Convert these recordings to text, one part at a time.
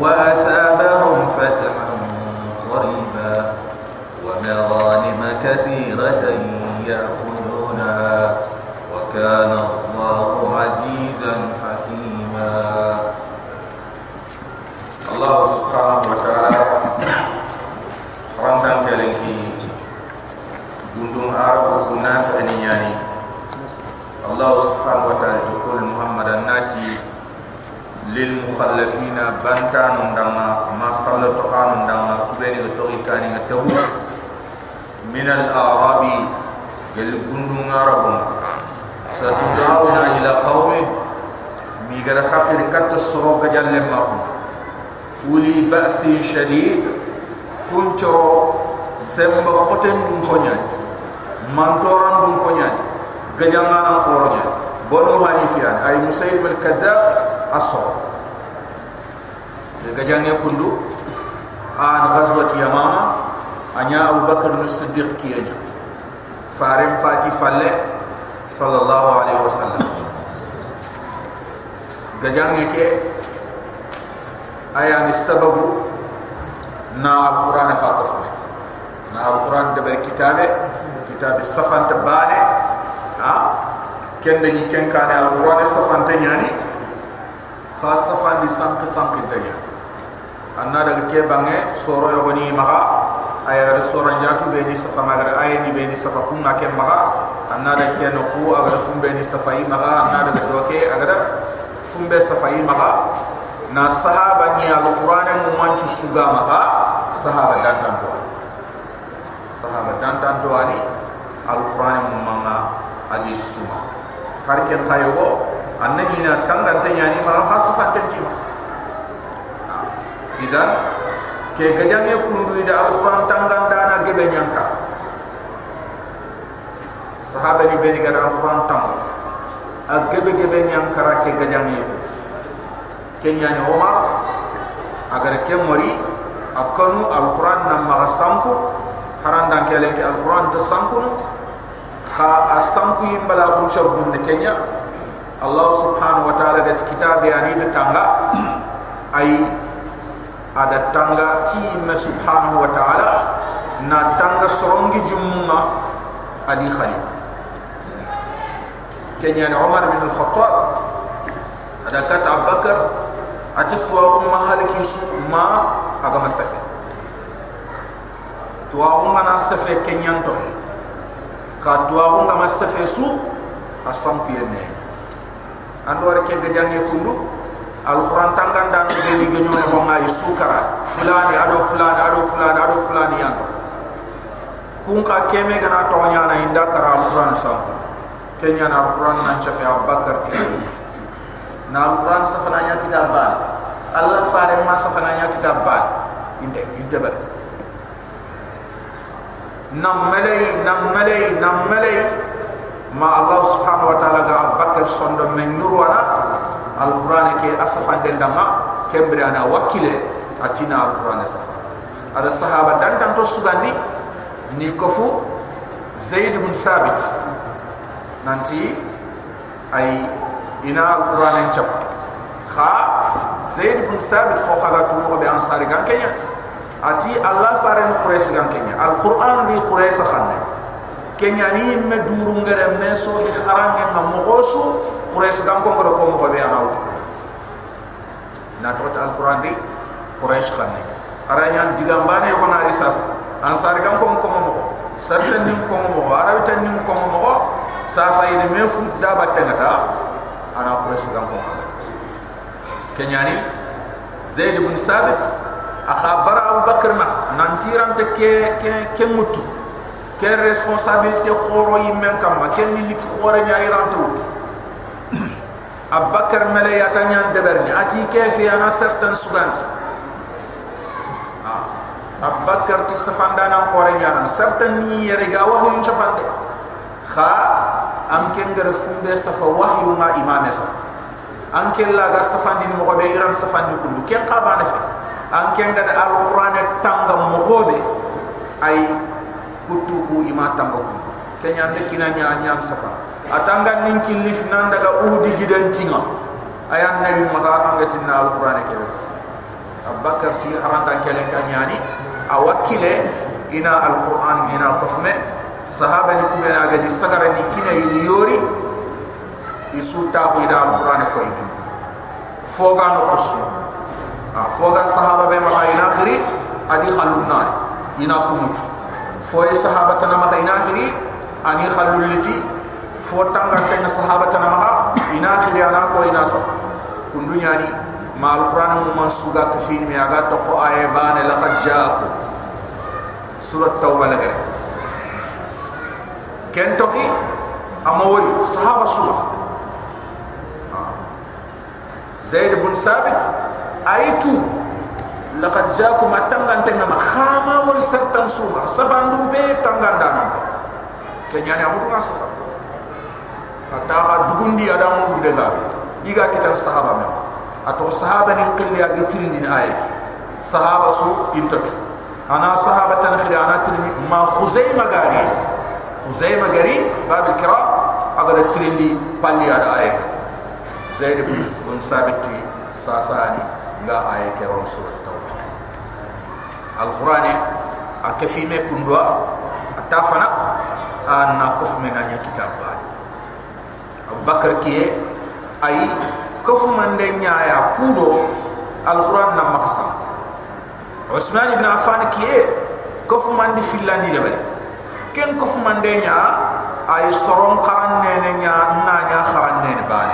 وأثابهم فتحا قريبا ومغانم كثيرة يأخذونها وكان الله عزيزا حكيما. الله سبحانه وتعالى رمضان كالكي بندون عرب ونافع نياني. الله سبحانه وتعالى تقول محمد الناتي lil mukhallafina bantanu ndama ma khalla tuhanu ndama kubeni gatoki kani gatabu min al arabi gel gundu ngarabu satudawna ila qawmin mi gara khafir katta soro gajal lemmaku uli ba'si shadid kuncho sembo koten dum konyan mantoran dum konyan gajangana khoronya bono hanifian ay musayyib al kadzab asor asor gajangnya kundu an ghazwat yamama anya abu bakr as-siddiq kiyanya farim pati falle sallallahu alaihi wasallam. Gajangnya ke aya ni sababu na al-quran khatafne na al-quran de ber kitabe kitab as-safan tabane ha? Kende ni kenkane al-quran as-safan tanyani fa safan di sank sank tanya anna daga ke bange soro yo ni maga aya re soro jatu be ni safa maga ay ni be ni safa kun ngake maga anna daga ke no ku aga fumbe ni safa yi maga anna daga do ke aga fumbe safa yi maga na sahaba ni alquran mu manci suga maga sahaba dan dan do sahaba dan dan do ani alquran mu manga adi suma har ken kayo anna ina tangan tanya ni ma khas fa idan ke gajang ye kundu ida alquran tangan dana gebe nyanka sahaba ni beni gada alquran tam a gebe gebe nyanka ra ke gajang ye put kenya ni omar agar ke mori akanu alquran nam ma sampu haranda ke alquran ta sampu kha asampu yimbala hun chabun ne kenya. Allah subhanahu wa ta'ala gat kitab yani de tanga ay ada tanga ti ma subhanahu wa ta'ala na tanga sorongi jumma adi khalid kenya ni Umar bin Al-Khattab ada kata Abu Bakar ati tuwa umma haliki su ma aga masafe tuwa umma na safe kenyan to ka tuwa umma masafe su asam piene ando war ke gajange kundu alquran tangan dan be ni ganyo ko ngai sukara. Fulani ado fulani ado fulani ado fulani ya. Kun ka keme gana to nya na inda kara alquran sa. Kenya na alquran nan chafe abakar ti na alquran sa fana nya kitab ba allah fare ma sa fana nya kitab ba inde inde ba nam malay nam malay nam malay ma Allah subhanahu wa ta'ala ga bakar sondo men nyurwana alquran ke asafan del dama kembre ana wakile atina alquran sa ada sahaba dan dan to sugandi ni kofu zaid bin sabit. Nanti ay ina alquran en chaf kha zaid bin sabit ko khaga tu ko be ansari gan kenya ati allah fare no quraish gan kenya alquran ni quraish khanne. Kenya ni me duru ngare me so i kharange ma mogosu quraish gam ko ngoro ko mo be anawt na to ta alquran di quraish khanne aranya digambane ko na risas ansar gam ko ko mo sarta ni ko mo arabi tan ni ko mo sa sa ide me fu da batte ngata ana quraish gam ko kenya ni zaid ibn sabit akhabara abu bakr ma nantiran te ke ke, ke mutu. Ken responsabilité khoro yimmen kamma ken ni lik khore nya irantu abakar mele ya tanya deberni ati kefi ana certain sugant ah. Abakar ti safanda na khore nya na certain ni yere ga wahyu chafante kha am ken gar fumbe safa wahyu ma imame sa. An ken la ga safandi ni mo be iran safandi kundu. Ken qabane fe an ken ga alquran tangam mo hobe ay kutu ku ima tambo ku kenya de kina nya nya safa atanga ninki lif nan daga uhudi gidan tinga. Ayan nabi maga angatina alquran ke abakar ti haranda kelen kanyani awakile ina alquran ina qafme sahaba ni kubena ga di sagara ni kina yini yori. Isuta ko ina alquran ko yitu foga no kusu. Foga sahaba be ma ina akhiri adi khalunna ina kumutu foye sahaba tana ma ina akhiri ani khaluliti fo tanga tan sahaba tana ma ina akhiri ana ko ina sa kundunya ni ma alquran mu man suga kafin mi aga to ko aye bane laqad jaaku surat tauba lagare ken toki amawori sahaba suma zaid bin sabit aitu laqad jaakum atangan tenga ma khama wal sartan suma safandum be tangan dana kenyani amudu ngasa ataha ah, dugundi ada mu bude la iga kita sahaba me ato sahaba ni kelli agi tirindi ay sahaba su itat ana sahaba tan khili ana tirmi ma khuzaima gari. Khuzaima gari bab al kira agar tirindi palli ada ay zaid bin bin sabit sasani nga ay ke rasul tawba al qur'an akafime kundwa atafana anna kufmena nya kitabani بكر كي اي كف من دنيا يا كودو القران نمخص عثمان بن عفان كي كف من دي فيلاني دبل كين كف من دنيا اي سرون قران نينيا نانيا خران نين بال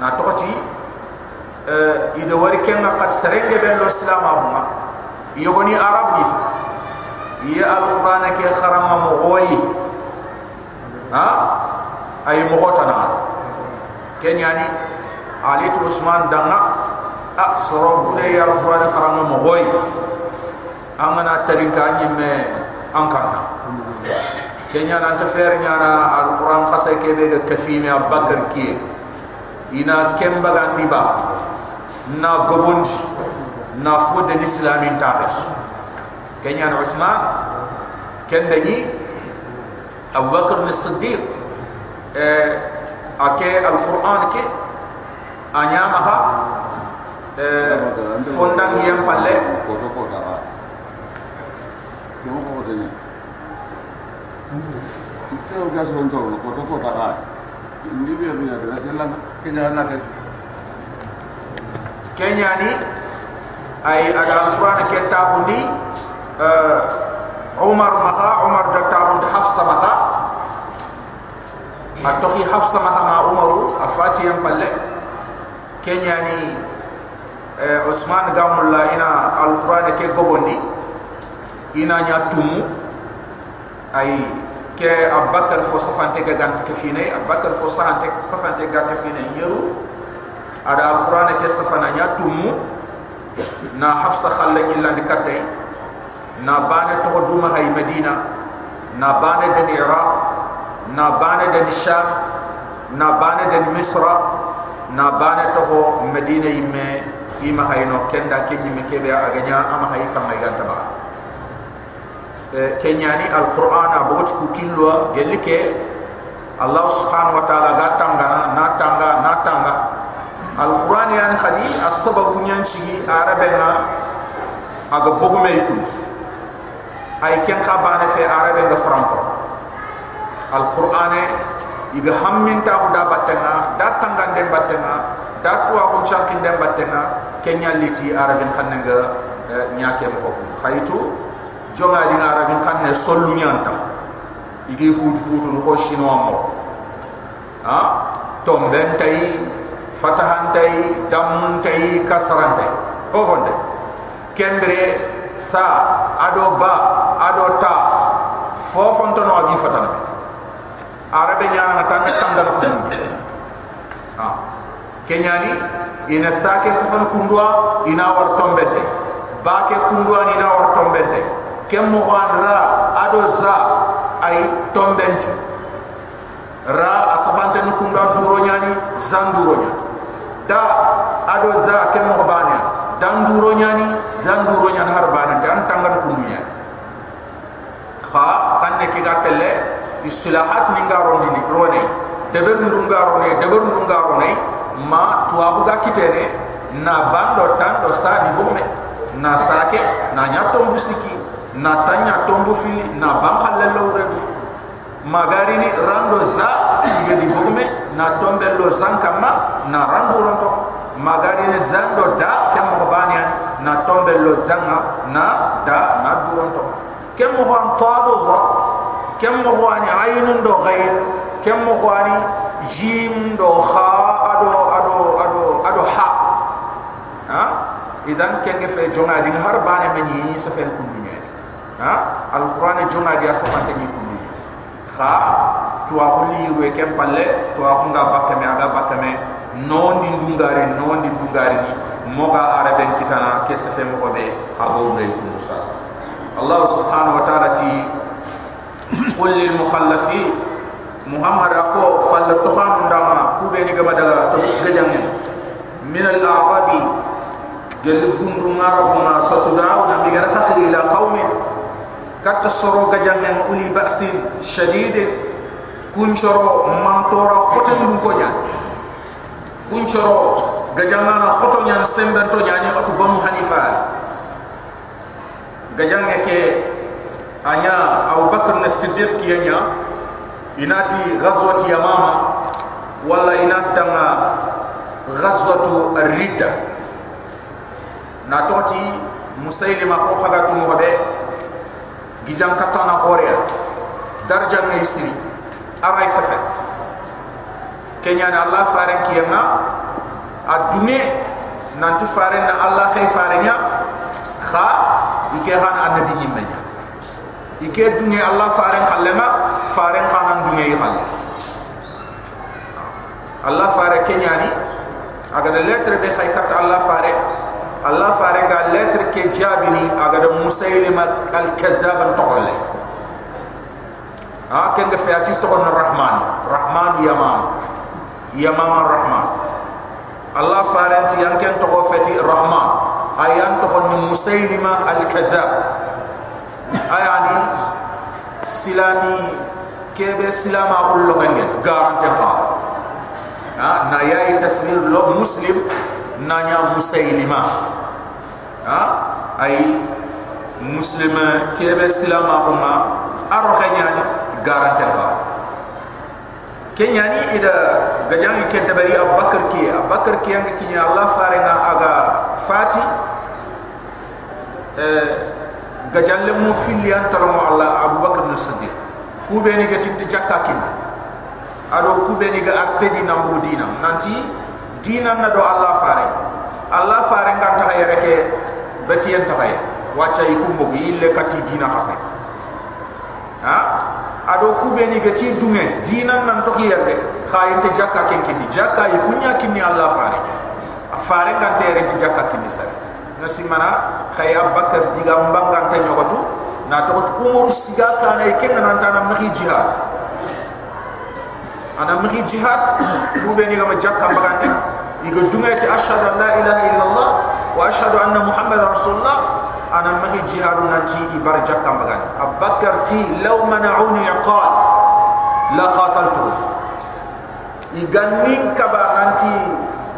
نا توتي ا يدوري كين قد سرنگ بن الاسلام ابما يغني عربي يا القران كي خرم مغوي ها ay mo hotana kenyani ali to usman danga a soro bude ya alquran kharama mo hoy amana tarika ni ankana kenya nan ta fer nyana alquran khasay ke be kafimi abakar ki ina kemba gandiba na gobondi na fo de l'islam in tabes kenya na usman ken dani abu eh ake alquran ke anya maha eh fondang yang palle ko to ko dara yo ko de ni ite o gas on to ko to ko dara ndi bi bi na de la kenya na ke kenya ni ay ada alquran ke tahundi uh, umar maha umar da tahundi hafsa maha atoki hafsa maha ma umaru afati yang palle kenya ni uh, usman gamulla ina alquran ke gobondi. Ina nya tumu. Ay ke abakar fo safante ga gant ke fine. Abakar fo safante safante ga ke fine. Yeru ada alquran ke safana nya tumu. Na hafsa khalla illa dikatte na bane to duma hay medina. Na bane de iraq na bane de sham na bane de misra na bane to medina yimme ima hayno kenda kenyi me kebe aganya ama hay kam ay ganta ba. E kenyani alqur'ana bot ku kilwa gelike allah subhanahu wa ta'ala gatanga na tanga na tanga. Alquran yani khadi asbabu nyan sigi arabena aga bogume ikut ay ken khabane fe arabe ga franco alquran iga hammin ta ko da batena da tangan dem batena da tuwa ko chakin dem batena kenya liti arabe khanne ga nyake mo ko khaytu jonga di arabe khanne sollu nyanta igi futu futu no ko shino mo ha? Tomben tay fatahan tay damun tay kasran tay ofonde kendre sa ado ba ado ta fofon to no agi fatana arabe nyana na tan tangal ko ha. Kenyani ina sake safan kundwa ina war tombede ba ke kundwa ni ina war tombede kem mo wandra ado za ay tombenti ra asafante nukunda duro nyani zanduro nyani da ado za ke mo bana dan duro nyani zan duro nyani har bana dan tangal kundunya. Kha khanne ki gatelle istilahat ni ngaro ni rone. Deber ndunga rone deber ndunga rone ma tuwa buga kitene na bando tando sa di bumme na sake na nya tombu siki na tanya tombu fili na bankalle lawre magari ni rando za ge di bumme na tombe lo zankama na rando ronto. Magari ni zando da kem mo banian na tombe lo zanga na da na duronto kem an tado za kem mo ani aynun do ghayr kem mo ani jim do kha ado ado ado ado ha. Ha? Idan ken ge fe jonga di har bane men yi sa fe ku dunya ha? Alquran jonga di asama te ni ku dunya kha to a kulli we kem palle to a bakame aga bakame non di ndungare non di ndungare ni moga araben kitana ke sa fe mo be abo be ku musasa allah subhanahu wa ta'ala ti qul lil mukhallafin muhammad ako fal tohan ndama kube ni gama daga to gajangen min al a'rabi. Gel gundu ngarabu ma satudaw na mi gara khakhri ila qaumin. Kat soro gajangen uli ba'sin shadid kun choro mantora kote dum ko nya kun choro gajangana khoto nya semben to nya ni atu banu hanifa gajange ke anya abubakar na siddiq kiyanya inati ghazwati yamama wala inatanga ghazwatu ar-ridda na toti musailima ko khaga tu mo be gijam katana khoria darja ngay siri aray safa kenya na allah faren kiyama adume nanti faren na allah khay farenya kha ike han annabi nyimenya ike dunge allah faren khallema faren kanan dunge yi khalle allah fare kenyani aga de lettre be khay kat allah fare allah fare ga lettre ke jabini aga de musailima al kadhab an tokolle ha ken ga fiati tokon rahman rahman yamam yamam rahman allah fare ti yanken toko fati rahman ayan tokon ni musailima al kadhab ayani silami kebe silama kullu ngen garante pa ha na yayi tasmir lo muslim nanya musailima. Ha ay muslim kebe silama kuma arha nyani garante pa kenyani ida gajang ke dabari abakar ki. Abakar ki yang kinya allah farenga aga fati eh gajalle mu filian talomo allah abubakar as-siddiq kube ni ga tinti jakka kin ado kube ni ga arte di nambu dina nanti dina na do allah fare allah fare nga ta hayre ke betiyen ta hay wacha ikumbo gi ille kati dina khase ha? Ado kube ni ga ti dunge dina nan to yerde khayin te jakka kin kin jakka yikunya kin ni allah fare fare nga tere ti jakka kin sare nasi mana khay abakar diga mbanga ta nyogotu na to umur siga kana iken nan ta nam nahi jihad. Ana nahi jihad kube ni gama jakka mbagande iga dunga ti ashhadu an la ilaha illallah wa ashhadu anna muhammadar rasulullah. Ana nahi jihad nanti ibar jakka mbagande abakar ti law mana'uni qal la qataltu. Iganin kaba nanti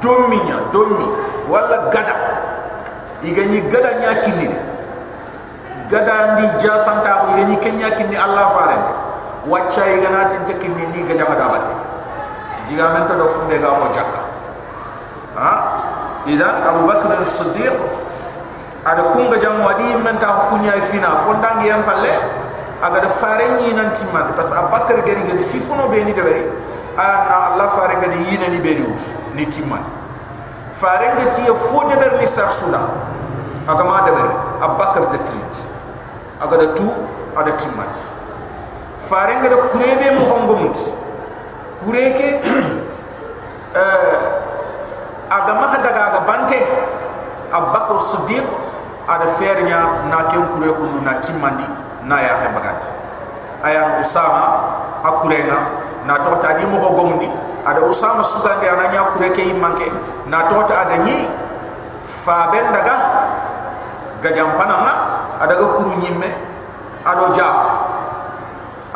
dominya domi wala gada igani gada nya kinni gada ndi jasanta ko igani kenya kinni allah fare wacca igana tin kinni ni gaja ma dabate jiga men to funde ga ko jakka ha? Idan abu bakr as-siddiq ada kunga jam wadi men ta kunya fina. Fondangi yam palle aga da fare ni nan timman parce que abakar gari gari fifuno be ni de bari ana allah fare gadi yina ni be ni timman fare ngati fo de ber ni sarsula aga ma dabari abakar da trit aga da tu ada timat farenga da kurebe mo hongomut kureke eh aga ma daga aga bante. Abakar siddiq ada fernya na ken kure ko na timandi na ya he bagat. Aya usama akurenga na to ta di mo hogomundi ada usama sugande ananya kureke imanke na to ta ada ni fa ben daga gajam panama ada ga kuru nyimme ado jafa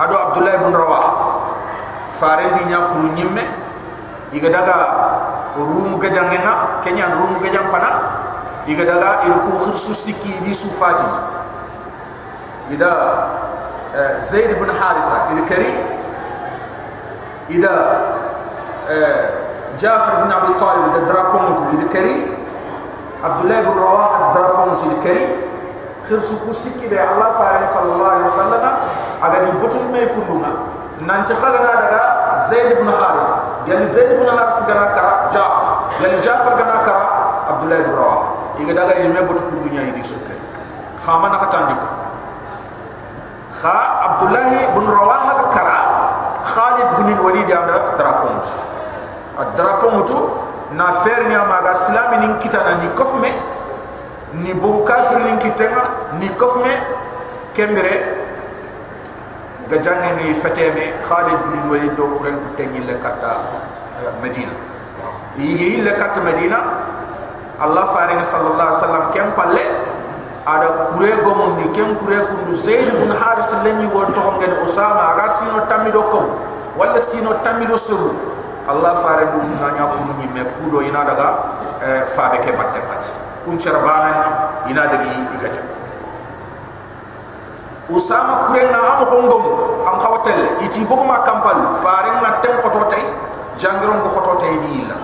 ado abdullah ibn rawah. Faren di nya kuru nyimme iga daga rum gajangenga kenya rum gajang pana iga daga il ko khirsu sikki di sufati ida eh, zaid ibn harisa il kari. Ida eh, jafar ibn abi talib da drapo mutu il kari khirsu ku sikki be allah fa sallallahu alaihi wasallam. Aga ni botul me kunduna nan ta khala daga zaid ibn harisa yani zaid ibn harisa gana kara jafar. Yani jafar gana kara abdullah ibn rawah. Iga daga ni me botul kundunya idi sukke khama na katandi ko kha abdullah ibn rawah ga kara khalid ibn walid ya drapo mutu ad drapo mutu na fer nya maga islami nin kitana ni kofme ni bo kafir nin kitenga ni kofme kembere ga jange ni fateme khalid bin walid do kuren ko tengi le kata medina. Yi le kata medina allah faring sallallahu alaihi wasallam kem palle ada kure gomundi kem kure kundu. Zaid bin haris lenni won to ngene usama aga sino tamido kom wala sino tamido suru allah fare du nanya kunu mi me kudo ina daga fabe ke batte pati kun charbana ina dagi igaja usama kurenga am hongom am khawatel iti boguma kampal faring na tem khoto tay jangron ko khoto tay di illa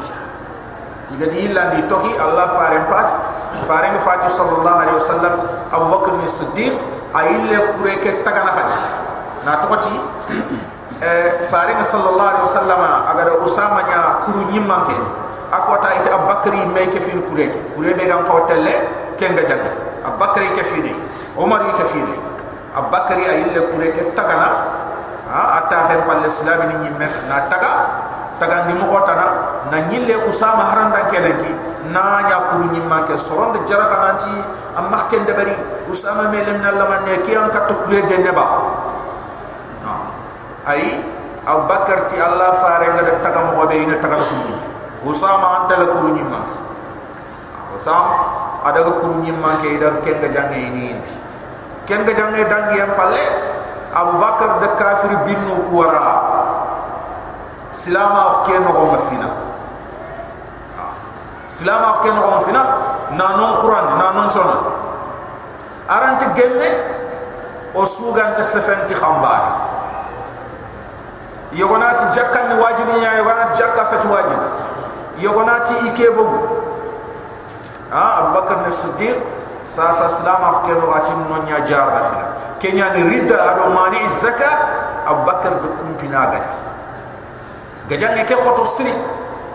diga di illa di tohi allah faring pat faring fati sallallahu alaihi wasallam abu bakr ni siddiq ayille kure ke tagana khadi na tokoti eh faring sallallahu alaihi wasallam agar usama nya kuru nyimmanke akota ite abakri me ke? Fin kure ke kure be gam khawtelle kenga janna abakri ke fini umar ke fini abakri ayille kure ke? Tagana ha atta hem pal islam ni nyimme na taga. Taga ni mo hotana na nyille usama haranda kenaki na nya kuru nyimma ke? Soronde jara kananti am mahken de bari usama melem na lama ne ki an kat kure de neba ay abakar ti allah faare ngada taga mo be ina taga kuru usama anta la kuru nyimma usama ada ko kuru nyimma ke ida ke ga jange ini ken ga jange dangi am palle abu bakar de kafir binu wara silama ke no go mafina silama ke no go mafina na non quran na non sonat arante gemme o sugan sefenti khambari yogonati jakkan wajibi nya yogonati jakka fet wajibi yogonati ike bogu ha abubakar ne siddiq sa sa salama ke no ati no nya jar na fina kenya ni ridda ado mani zaka abubakar de kumpina gaja gaja ne ke khoto sri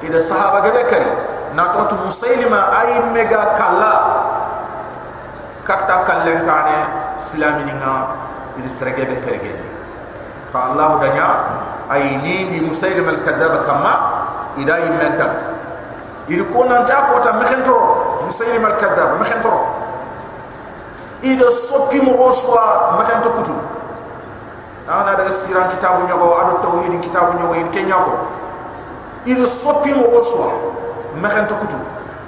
ida sahaba gabe kari na to to musailima ay mega kala katta kallen kane islamini nga ida serege be kari gele fa allah danya ay ni musailima al kadhab kama ida yimenta il ko nan ta ko ta mekhentoro musailima al kadhab mekhentoro ida soppi mo oswa makanta kutu ana daga siran kitabu nyago ado tauhid kitabu nyago in kenya ko. Ida soppi mo oswa makanta kutu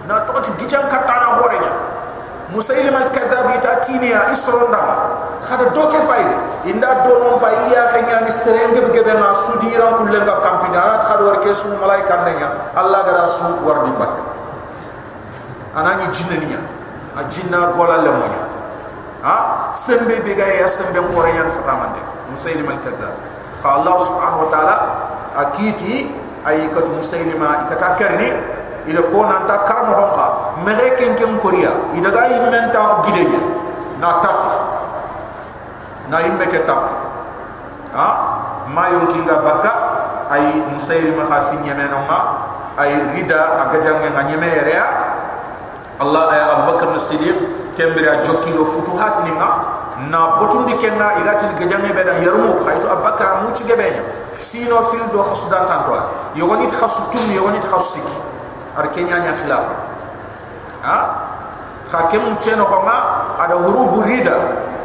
na to ti gijan katana horenya musailim al kazabi ta tinia isronda khada doke fayde inda do non pa iya khanya ni serenge be be na sudira kullenga kampina. At khado war kesu malaika nenya allah gara su war di bakke anani jinnaniya a jinna gola le moya ha? Sembe be ga ya sembe ko ila ko nan ta karno honka mere ken ken koria ida ga imenta gideje na tap. Na imbe ke tap. Ha? Ma yonkinga baka. Ay musailima khafi nyemeno ma ay rida aga jange nganyeme rea allah ay abubakar as-siddiq kembira jokkido futuhat ni ma na botundi kenna igati gajame be da yarmu khayto abakar mu ci gebe sino fil do khasu dan tanto yogoni khasu tum yogoni khasu siki ar kenya nya khilafa ha? Hakem cheno kama ada hurubu rida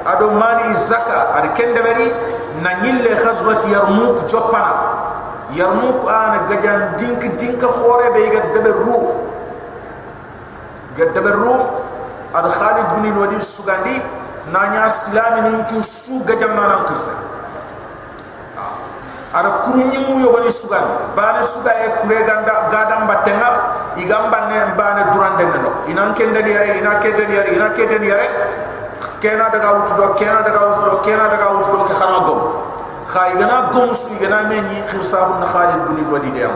ado mani zaka ar kende bari na nyille khazwat yarmuk jopana. Yarmuk ana gajan dink dink khore be ga debe ru ga debe ru ad khalid bin walid sugandi nanya islami nin tu su gajam nanan kirsa. Ara kurunyi mu yogoni sugandi. Bani suga e kure ganda gadam batenga igamba ne bane durande no ina kende yare ina kende yare ina kende yare kena daga wut do kena daga wut do kena daga wut do ke khana gom khay gana gom su gana me ni khirsa na khalid bin walid ya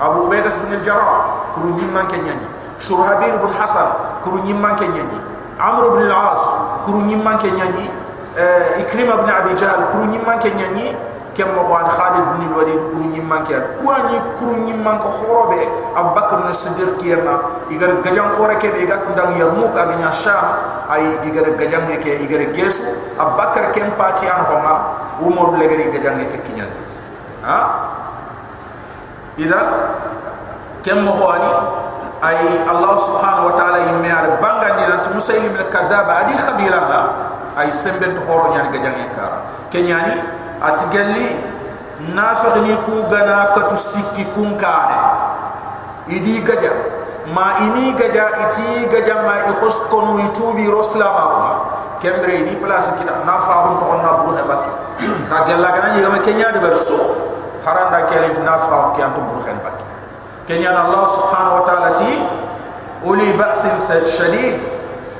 abu ubaidah bin al-jarrah kuru nyimman ke nyani shurhabil bin hasan kuru nyimman ke nyani amr bin al-as kuru nyimman ke nyani ikrima bin abi jahl kuru nyimman ke nyani kem mo wan khalid bin walid kuru nyimman ke ko ani kuru nyimman ko khorobe abubakar na siddiq kiyama igar gajam khore ke be gat ndang yarmuk aganya sham ay igar gajam ne ke igar gesu abubakar kem pati an homa umar legari gajam ne ke kinyan ha idan kem mo wani ay allah subhanahu wa ta'ala yimme ar banga ni nan musaylim al kazaba adi khabila ba ay sembe to horo nyani gajam ne kara kenyani ati gelli ku gana katu sikki kun kare idi gaja. Ma ini gaja iti gaja ma i khoskonu itubi roslama ma kembre ni place kita nafa hon to onna buru he bakki ka gella gana ni gama kenya de ber so. Haranda kele nafa ki antu buru hen bakki kenya allah subhanahu wa ta'ala ti uli ba'sin shadid.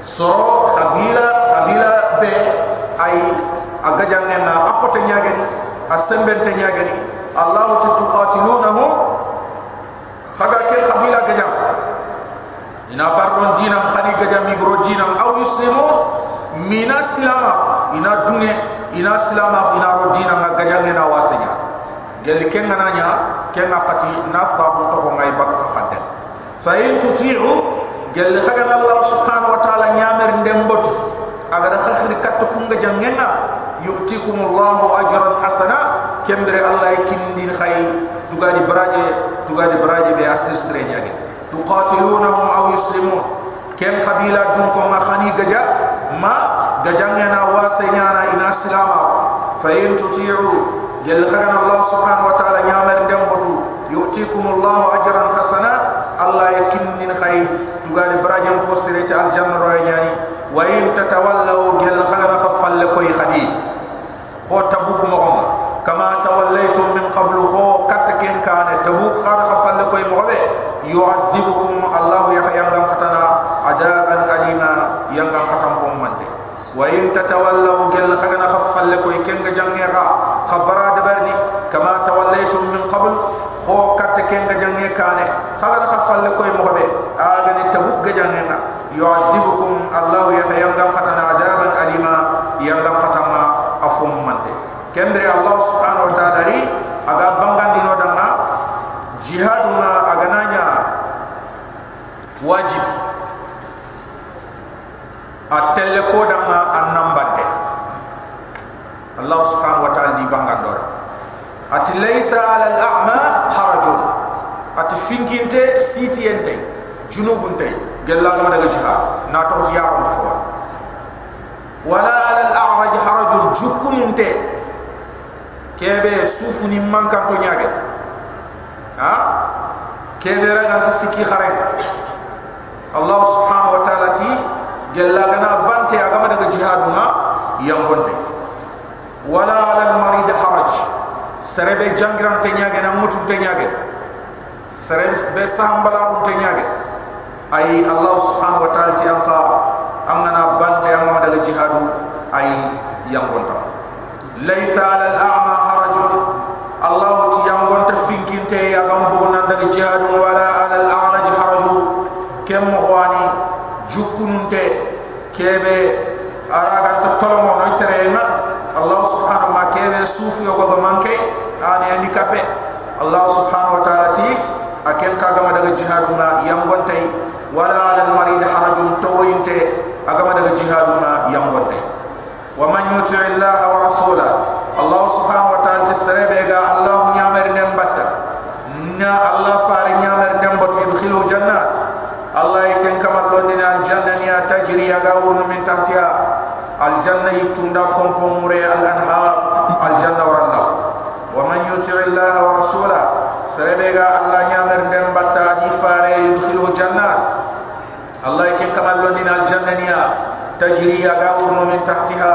So khabila khabila be ay agajan ne na afota nyagani asemben te nyagani allah tuqatilunhum khaga ke qabila gajam ina barron dinam khani gajam mi dinam aw yuslimun mina silama. Ina dune ina silama ina ro dinam na gajam ne na wasenya gel ken ngana nya ken na qati na fa bu to ngai bak khadde fa in tuti'u gel khaga allah subhanahu wa ta'ala nyamer ndembotu agar khakhri kat يؤتيكم الله اجرا حسنا كندر الله يكندين خي تغادي براجي تغادي براجي بي استرين ياغي تقاتلونهم او يسلمون كم قبيلة دونكم ما خاني غجا ما غجانا واسينا انا اسلاما فان تطيعوا جل خغن الله سبحانه وتعالى نعمر دمبتو يؤتيكم الله اجرا حسنا الله يكنن خي تغادي براجي مفسرين تعال جنر وين تتولوا جل خغن خفل لكوي خديد براجي مفسرين الجنة رأياني وإن تتولوا جل خيرنا خفل لكي خديد خو تبوك مغم كما توليتم من قبل خو كتكين كان تبوك خار خفل لكي مغبه يعذبكم الله ينغم قتنا عذابا أليما ينغم قتن من وإن تتولوا جل خلنا خفل لكي كنغ جنغيغا خبرا دبرني كما توليتم من قبل خو كتكين جنغي كان خلنا خفل لكي مغبه آغني تبوك جنغينا يعذبكم الله ينغم قتنا عذابا finkinte sitiente junubunte gella gama daga jihad na to ya on fo wala ala al a'raj harajun jukununte kebe sufuni mankan to nyaage ha? Kebe raga tisiki khare allah subhanahu wa ta'ala ti gella gana bante agama daga jihaduna yambonde wala ala al marid haraj serebe jangiran te nyaage na mutu te ta'ala ti anqa amana bante amama daga jihadu ay yangonta laysa ala al a'ma harajun. Allah ti yangonta finkinte ya gam buguna daga jihadu wala ala al a'raj haraju. Kem khwani jukununte kebe araga to tolomo no terena allah subhanahu wa kebe sufi yo gogo manke ani handicapé allah subhanahu wa ta'ala kagama daga jihadu ma yangontai. Wala ala al marid harajun toyinte agama daga jihadu ma yangonte wa man yuti allah wa rasula. Allah subhanahu wa ta'ala tisrebe ga allah nyamar nem batta. Na allah fare nyamar nem batu yudkhilu jannat. Allah yaken kamal londina al janna ni tajri aga wurnu min tahtiha. Al janna yitunda kompom mure al anhar al janna wa allah wa man yuti allah wa rasula serebega Allah nyamer dem batta di fare yudkhilu jannat Allah ke kamallo din al jannaniya tajri ya gaur no min tahtiha.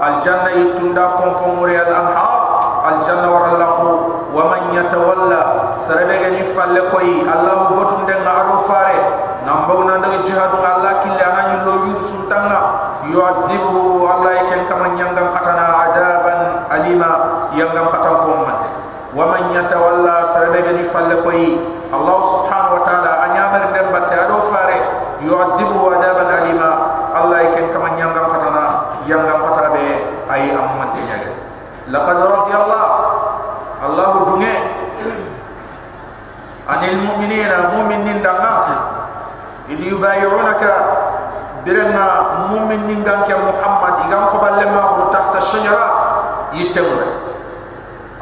Al janna itu dah mure al anhar. Al janna wa rallaqu wa man yatawalla. Serebega ni falle koyi Allah botum den na adu fare jihadu Allah serebe gani falle koy allah subhanahu wa ta'ala anyamar den batte ado fare. Yu'adibu adaban alima. Allah ken kama nyangam katana yangam katabe ay amman tinyage laqad radiyallahu. Allah dunge anil mu'minina mu'minin dana idi yubayirunaka birna mu'minin ganke muhammad igam ko balle ma ko tahta shajara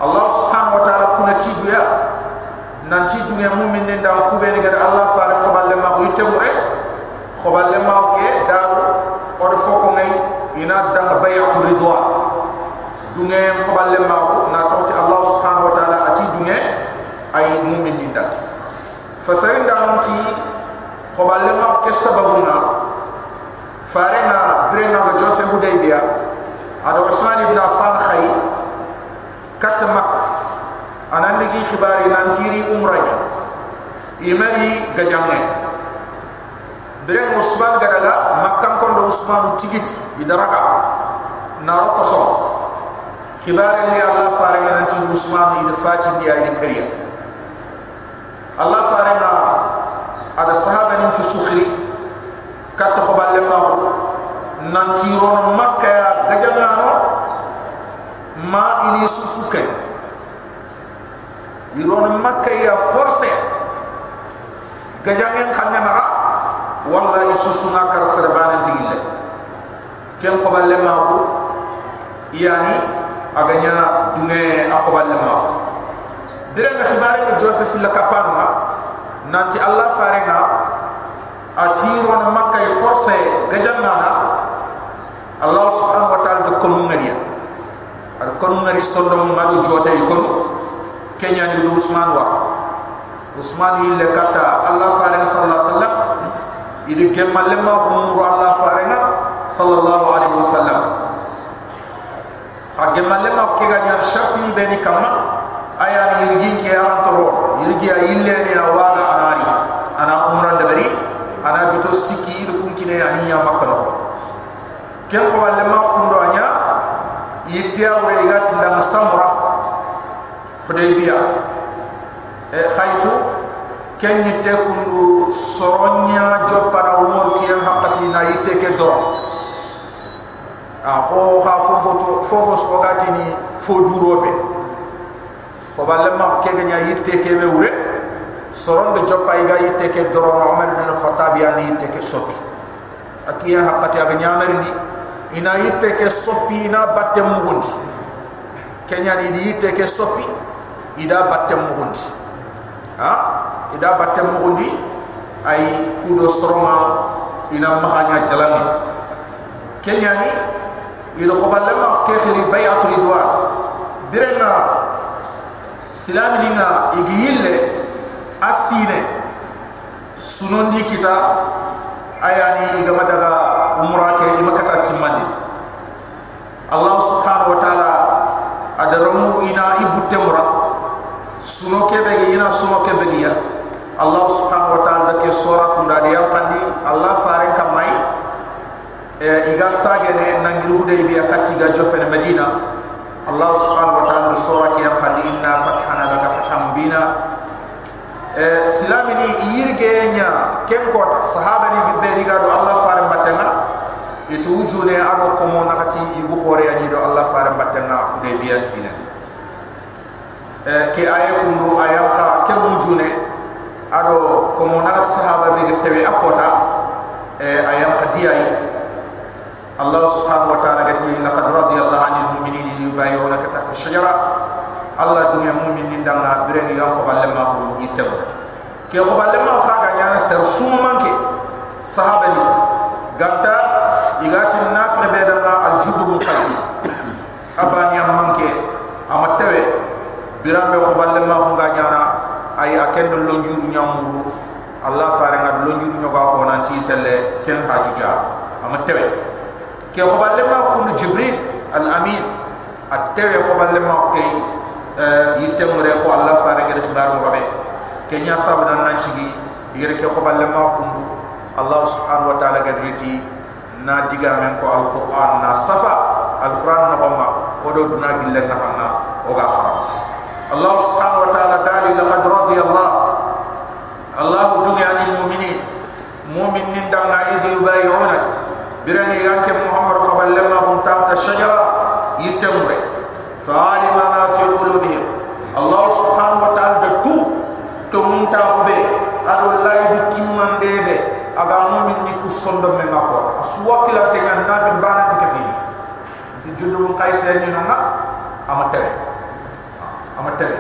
allah subhanahu wa ta'ala kuna tiduya nan tiduya mu'minin dan ku be ni gad allah faare ko balle ma ko yitemre ko balle ma ke daru o do foko ngay ina dang bayatu ridwan dunge ko balle ma ko na tawti allah subhanahu wa ta'ala ati dunge ay mumin dinda fasarin da non ti khoballe ma ke sababuna farena brena ga jofe hudaybiya ado usman ibn affan khay kat mak anan digi khibari nan tiri umranya. Imari gajamme bren usman gadaga makkan kondo usman tigiti bidaraga. Naro koso khibari li allah farena nan ti usman ida fati dia ida kariya Allah farema ada sahaba ni sukhri kat ko balle ma nanti rono makka gajangano ma ini susuke irono makka ya force gajangen khanne ma walla isusuna kar serbanan tigille ken ko balle ma yani aganya dunge akoballe ma dire nga xibare nga jofe fi la kapanu ma nanti allah fare nga ati won makka e force gajanna na allah subhanahu wa ta'ala de konu ngariya ar kenya ni usman wa usman ille kata allah fare sallallahu alaihi wasallam. Idi gemma lemma ko muru allah fare sallallahu alaihi wasallam. Ha gemma lemma ko ga nyar sharti ni beni kamma aya ni yirgin ke aran toro yirgi ya ille ni awaga anari ana umra dabari ana bito siki do kun kine ani ya makalo ken ko walle ma kundo anya yitya wure igat ndam samra hudaybiya e khaytu ken yitte kundu soronya jopana umur ki hakati na yitte ke doro a fo ha fofo fofo sogati ni fo duro fe ko balle ma ke ganya yitte be wure soron de joppa iga yitte ke doro no umar bin khattab ya ni yitte ke soppi akiya hakati aga nyamar ni ina yitte ke soppi ina batte mugundi kenya ni yitte ke soppi ida batte mugundi ha? Ida batte mugundi ay kudo soroma ina mahanya jalani. Kenya ni ma ke khiri bay'atul ridwan birena silami ni nga igi yille asine. Sunondi kita ayani igama daga umra ke imakata timmandi allah subhanahu wa ta'ala adaramu ina ibutte mura suno kebegi ina suno kebegi ya Allah subhanahu wa ta'ala ke sora kunda dia kandi Allah faren kamai e iga sagene nangiru de biya katiga jofen medina. Allah subhanahu wa ta'ala sura ke kandi inna fathana laka fatham bina e silami ni yirge nya ken ko sahaba ni gibbe diga do Allah faren batena itu ujune ado komo na hati igu hore ani do Allah faren batena de biya sinan Eh, ke aye kundu aya ka ke mujune ado ko mona sahaba be gitewi akota e eh, aya ka diyai Allah subhanahu wa ta'ala gati laqad radiya Allah 'anil mu'minina yubayyunaka tahta ash-shajara. Allah dunya mu'minin danga bireni ga ko balle ma ko itew ke ko balle ma fa ga nyaa ser sumu manke sahaba ni ganta igati nafre be danga al-judbu qais abani amman برام بي قبل لما هو غانيانا أي أكن لونجور نيامو الله فارغ لونجور نيوغا كونانتي تله كن حاججا أما تبع ke khobal ma kun jibril al amin attewe khobal ma ke yitemre ko allah faare ngere khibar mo be kenya sabana nan shigi yere ke khoballe ma kundu allah subhanahu wa ta'ala gadriti na jiga men ko alquran na safa alquran na homma odo duna gille na hamna o ga haram allah subhanahu wa ta'ala dali laqad radiya allah allah dunya lil mu'minin mu'minin dan na idi yubayuna birani yanke muhammad khoballe ma hum tahta shajara yitemre fa'alima ma fi qulubihim allah subhanahu wa ta'ala de tout to munta ko be ado laydi timmande be aga mumin ni ku sondo me ngako asu wakila te nyan na fi bana ti kafi ti jodo mun kay se ni amatel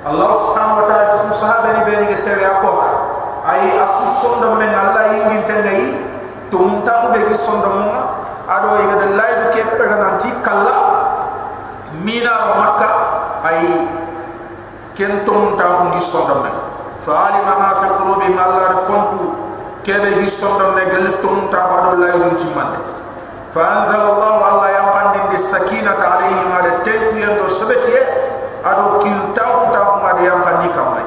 Allah subhanahu wa ta'ala tu sahaba ni beni ketel ya ko ai sonda men Allah yi ngin tangai tu munta be sonda munga. ado yi gadan lay du ke pega nan ci mina wa makka ai ken to munta ko ngi sonda men fa alima ma fi qulubi ma Allah fontu ke be sonda men gal to munta ko ado lay du ci fa anzalallahu Allah ya qandin bis sakinati alayhi ma la tayyidu sabati ado kil taw taw ma de yakandi kamay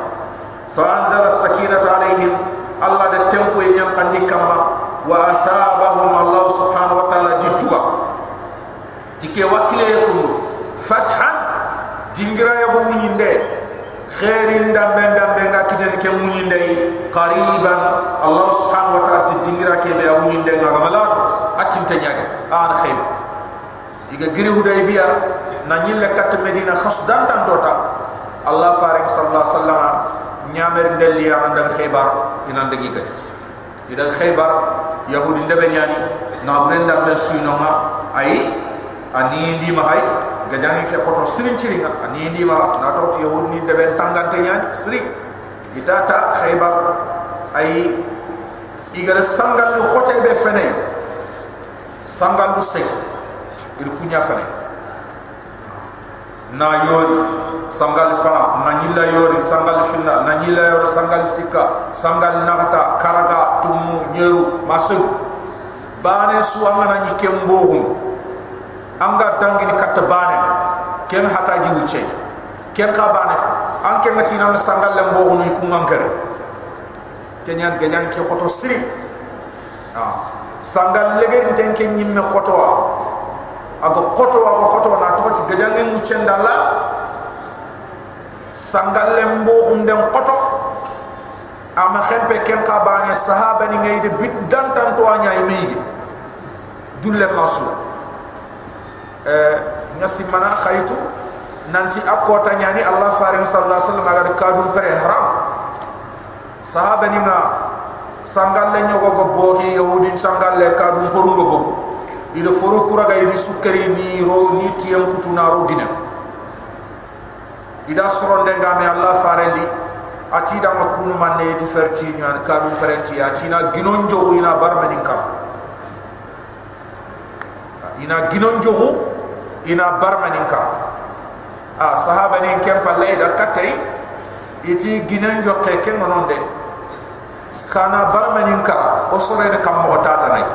fa anzala sakinata alayhim allah de tempo e yakandi kamba wa asabahum allah subhanahu wa ta'ala jitwa tike wakile yakundu fathan dingira yabu wunyinde khairin dambe dambe ga kiten ke wunyinde qariban allah subhanahu wa ta'ala dingira ke be wunyinde ngaga malatu atinta nyaga an khair iga girihu day biya na nyille kat medina khasdan tan dota allah faring sallallahu alaihi wasallam nyamer ndelli anda khaybar ina ndegi kat ida khaybar yahudi ndebe nyani na brenda ben suinoma ay ani ndi ma hay gajangi ke koto sirin ciringa. Ani ndi ma na to yahud ni deben tangante nyani siri itata khaybar ay igar sangal lu khote be fene sangal lu sey ir kunya fene na yori sangal fana na nyilla yori sangal finna na nyilla yori sangal sikka sangal nagata karaga tumu nyeru masu bane suanga na nyikembo hun anga dangini katta bane. Ken hata ji wuce ken ka bane fa. An ken ngati nan sangal le mbogo no ku ngankere kenyan gajan ke photo siri. Ah sangal lege den ken nyimme photo wa ago photo wa go photo na to ci gajan ngem wuce ndalla sangal le mbogo ndem photo ama xempe ken ka bane sahaba ni ngay de bit dan tan to anya yimi dulle masu. Eh ngasi mana khaytu nanti akota nyani allah farin sallallahu alaihi wasallam agar kadum pere haram. Sahaba ni nga sangal le nyogo go bogi yahudi sangal le kadum porungo bogo ida foro kuraga idi sukari ni ro ni tiyam kutuna ro gina. Ida soronde ngame allah fareli ati da makunu manne di ferti nyan kadum perenti ati na ginonjo ina barmani kam ina ginonjo ina barmani kam a sahaba ni kem palle da katay iti ginen jokke ken non de kana barmanin kara o sore de kam mo tata nay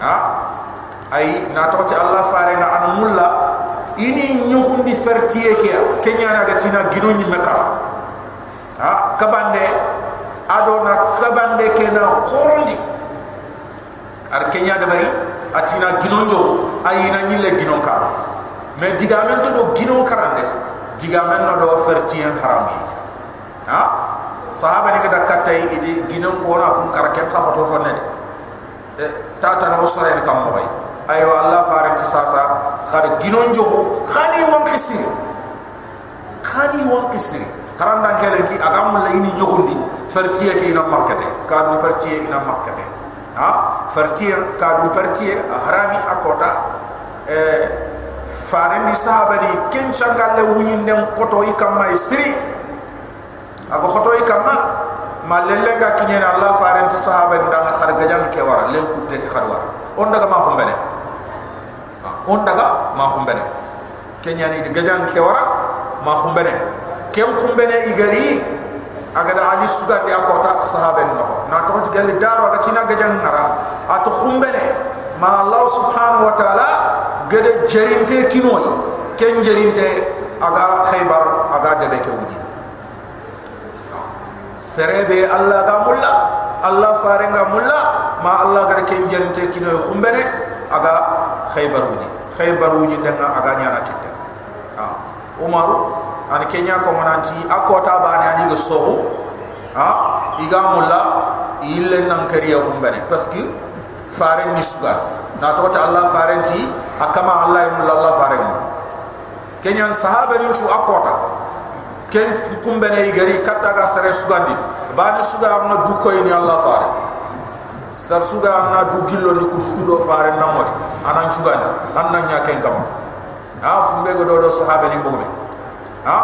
ha ay na to ti allah fare na an mulla ini nyuhundi fertiye ke kenya na gatina gino nyi mekara ha kabande ado na kabande ke na korondi ar kenya de bari atina gino njo ayina nyille gino kara mais digamen to do ginon karande digamen no do fertien harami ha sahaba ni kada katay idi ginon ko na kun karaken ka foto fonne de tata no sore kam mo ayo allah faranti sasa khad ginon jogo khani won kisiri khani won kisiri haranda kele ki agam la ini nyogondi fertie ke ina markete. Kadum fertie ina markete. Ha? Fertie kadum fertie harami akota. Eh farin ni sahaba ni ken changalle wunyin dem koto ikama isri ako koto ikama ma. Lelle ga kinyena allah farin ti sahaba ni danga khar gajam ke wara len kutte ke khar wara on daga ma humbene on daga ma humbene kenya ni de gajam ke wara ma humbene kem humbene igari aga da ali suga di akota sahaba ni no. Na to galle daro aga tina gajam ngara. Ato humbene ma allah subhanahu wa ta'ala gede jarinte kinoy ken jarinte aga khaybar aga debe ke wudi serebe allah ga mulla allah farenga mulla ma allah gar ke jente kino khumbene aga khaybar wudi khaybar wudi denga aga nyana kitta ha. Umaru an kenya ko mananti akota bani ani go sohu ha. Iga mulla ille nan kariya khumbene parce que faren ni sugat na tota allah farenti akama allah mulla allah farenga kenyan sahaba ni su akota ken kumbene igari katta ga sare sugandi bani suga ma du koy ni allah fare sar suga na du gillo ni ku do fare na mori anan sugandi annan nya ken kam ha fumbe go do do sahaba ni bogbe ha?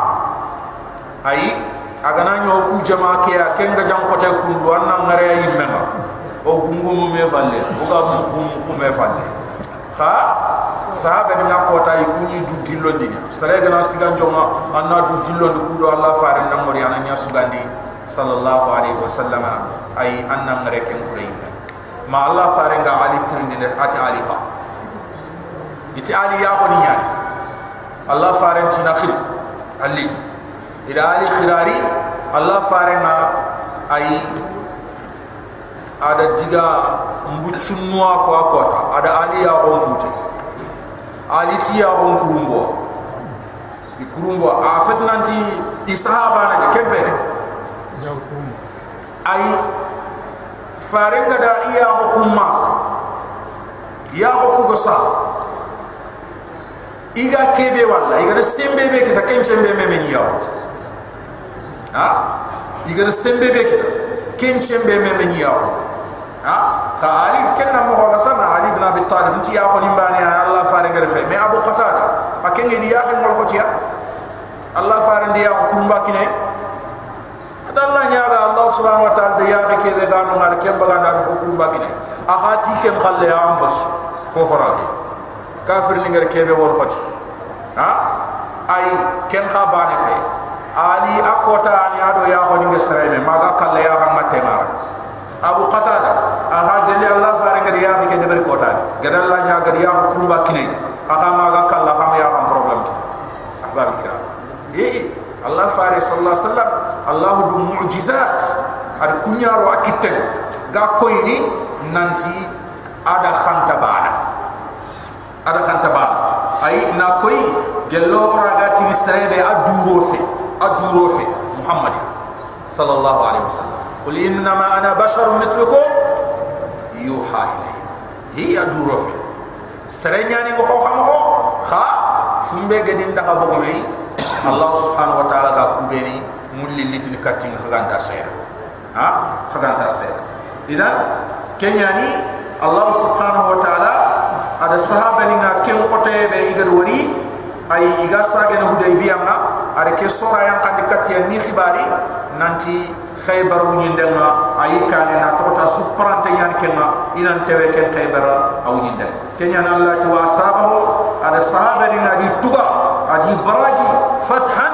Ai agana nyo ku jama ke ya ken ga jam kote kundu annan ngare yi mema o gungu mu me falle o ga kum ku me falle. Ha? Sahaba ni ngakota yi kunyi du gillo dini sare gana sigan jonga anna du gillo du kudo allah fare na mori anan nya sugandi sallallahu alaihi wasallam ay anna ngare ken kurey ma allah fare nga ali tindi de ati ali fa iti ali ya ko allah fare ti na khir ali ila ali khirari allah fare nga ay ada diga mbuchunwa ko akota ada ali ya on kute ali ti ya on kurumbo di kurumbo a fet nanti di sahaba na de kempere ay farenga da iya hukum masa ya hukum gosa iga kebe wala iga sembe be kita kenchembe me men yaw ha? Iga sembe be kita kenchembe me men yaw ha? Ka ali kenna mo hola sama ali ibn abi talib. Nti ya ko nimbani allah farenga refe me abu qatada. Akengi di ya ko mo ko tiya allah farenga ya ko kumba kinai dalla nyaaga allah subhanahu wa ta'ala de yaake ke be gano ngar kem baga na fo kum bagine akati kem khalle am bas fo farade kafir ni ngar kebe wor fati ha? Ay kem kha bane fe ali akota ani ado ya ko ni ngesreme maga kalle ya ha matte abu qatada aha jeli allah fare ngar ya ke de ber kota gadal la nyaaga ya ko kum bagine aha maga kalla ha ya problem. Ahbab kiram eh allah fare sallallahu alaihi wasallam allah du mu'jizat. Ad kunyaro akitten ga koyni nanti ada khanta bana ada khanta bana ay na koy gello raga ti israebe aduro fe aduro fe muhammad. Sallallahu alaihi wasallam. Qul inna ma ana bashar mithlukum. Yuha ilayya hi aduro fe serenyani ko xam ko kha fumbe gedin daga bogo mai allah subhanahu wa ta'ala ga kubeni mulli litini katin khaganda sayra ha? Khaganda sayra idan kenyani allah subhanahu wa ta'ala ada sahaba ni ken kote be igad wari ay iga na hudaybiya nga ada ke sora yang kan dikati ni khibari nanti khaybar wunyindenga ay kane na tota suprante yan kenga inan tewe ken khaybar aw nyinden kenyani allah tu asabahu ada sahaba ni di tuga ادي براجي فتحا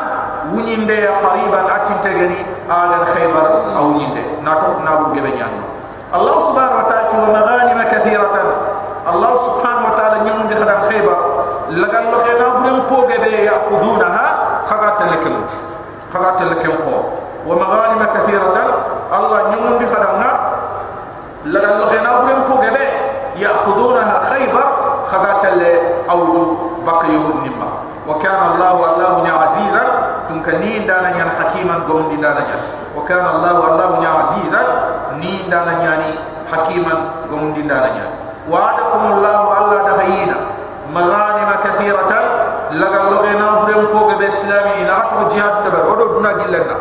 ونيند يا قريبا اتنتغني على الخيبر أو نيند ناتو نابو جبنيان. الله سبحانه وتعالى ومغانم كثيرة. الله سبحانه وتعالى نيمو دي خدام خيبر. لغان لوخي نابو ريم بو ياخذونها خغات لكمت خغات لكم قو. ومغانم كثيرة. الله نيمو دي خدام نا لغان لوخي نابو ريم ياخذونها خيبر خغات ل اوتو بقى يهود نيمو وكان الله الله نيا عزيزا تونك نين دانا نيا حكيما قوم دين دانا نيا وكان الله الله نيا عزيزا نين دانا نيا حكيما قوم دين دانا نيا وعدكم الله الله دهينا مغانم كثيرة لغا لغينا برم فوق بإسلامي لغتو جهاد نبر ودو دنا جلنا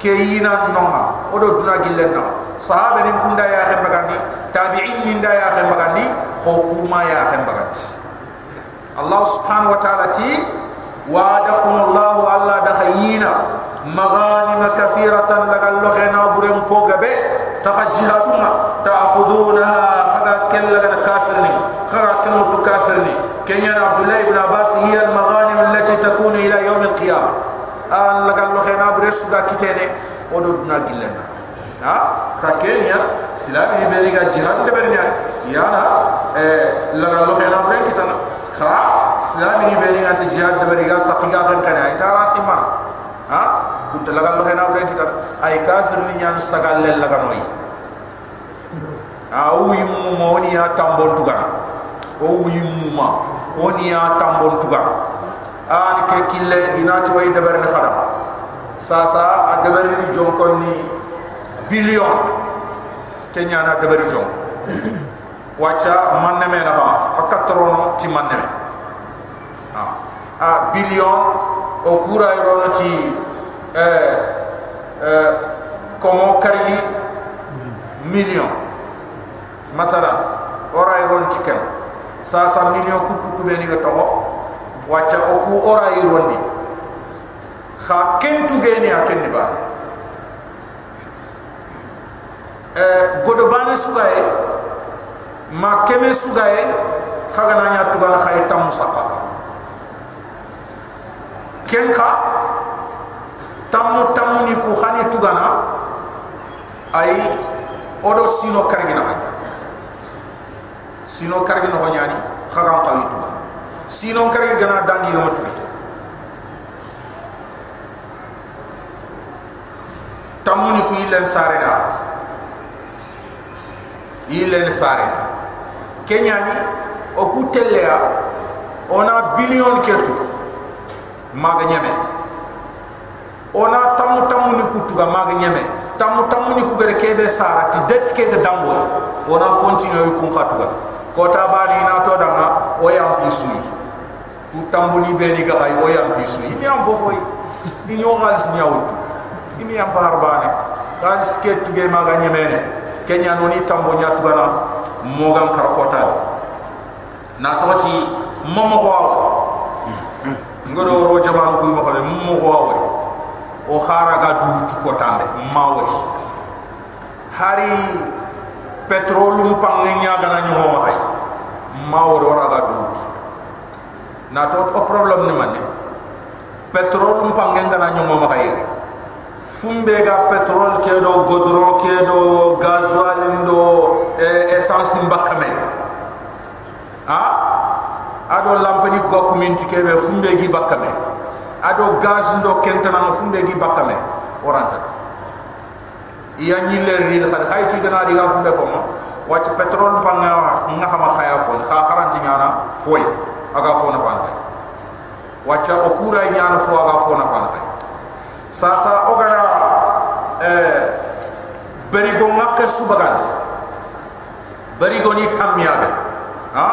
كيينا نوما ودو دنا جلنا صحابة نمكن دا يا خير بغاندي تابعين من دا يا خير بغاندي خوكوما يا خير بغاندي الله سبحانه وتعالى تي وعدكم الله الله دخينا مغانم كثيرة لغلغنا برن بوغبه تخجهادنا تأخذونها خغا كلغنا كافرني. خغا كلمة كافرني. كنيان عبد الله بن عباس هي المغانم التي تكون إلى يوم القيامة. أن لغلغنا برسوغا كتيني ودودنا قلنا ها kakenya silami beriga jihad de bernya yana eh lagallo hena ben silami ni beri anti jihad de beri ga saqiga kan kan ay tara simar ha? Kunta lagal lo hena bre kita ay kafir ni nyam sagal le lagal noy a o yimmu mo ni ya tambon tuga o yimmu ma oni ya tambon tuga an ke kille ina to ay debar ni khadam. Sasa a debar ni jonkon ni billion kenya na debar jon wacha manne me na ba akatrono ti manne me a billion o kura irono ti eh eh komo kari million. Masala ora iron chicken sa sa million kutu ku beni ga toho wacha o ku ora iron di kha ken tu geni a ken ba. Eh godo bana sugaye ma keme sugaye khaga na nya tu gala khay tam musaka ken kha tam tam ni ku khani tu gana ay odo sino kargina hanya. Sino kargi no nyani khagam qawi tu sino kargi gana dangi gama tu tamuni ku ilen sare da ilen sare kenya ni o ku telea ona billion kertu maga nyame ona tamu tamu ni ku tuga maga nyame tamu tamu ni ku gere kebe sara ti det ke ga dambo ona continue ku khatuga kota bani na to dama o yam pisui ku tambuni be ni ga ay o yam pisui mi am bo hoy ni nyo galis ni awtu mi am par bani. Kan sket ge ma ga nyemene kenya no ni tambo nya tu gana mo gam kar kota. Na to ti momo ko ngodo ro jaman ku mo xale mo ko aw o khara ga du tu kota be mawri hari petrolum pangnya gana nyongo ma hay ma wara ga dut na to o problem ni manne petrolum pangnya gana nyongo ma hay fumbe ga petrol ke do godron ke do gasoil do e essence mbakame. Ha ado lampani ko ko minti ke be fumbe gi bakame. Ado gaz ndo kentana fumbe gi bakame. Oranta iya nyille ri khad khayti gana di ga fumbe ko wacc petrol pa nga xama khaya fo kha kharanti nyana foy aga fo na fan kay wacc o kura nyana fo aga fo na fan kay sasa o gana eh bari go ngakke subagant. Bari go ni tamiyaga ha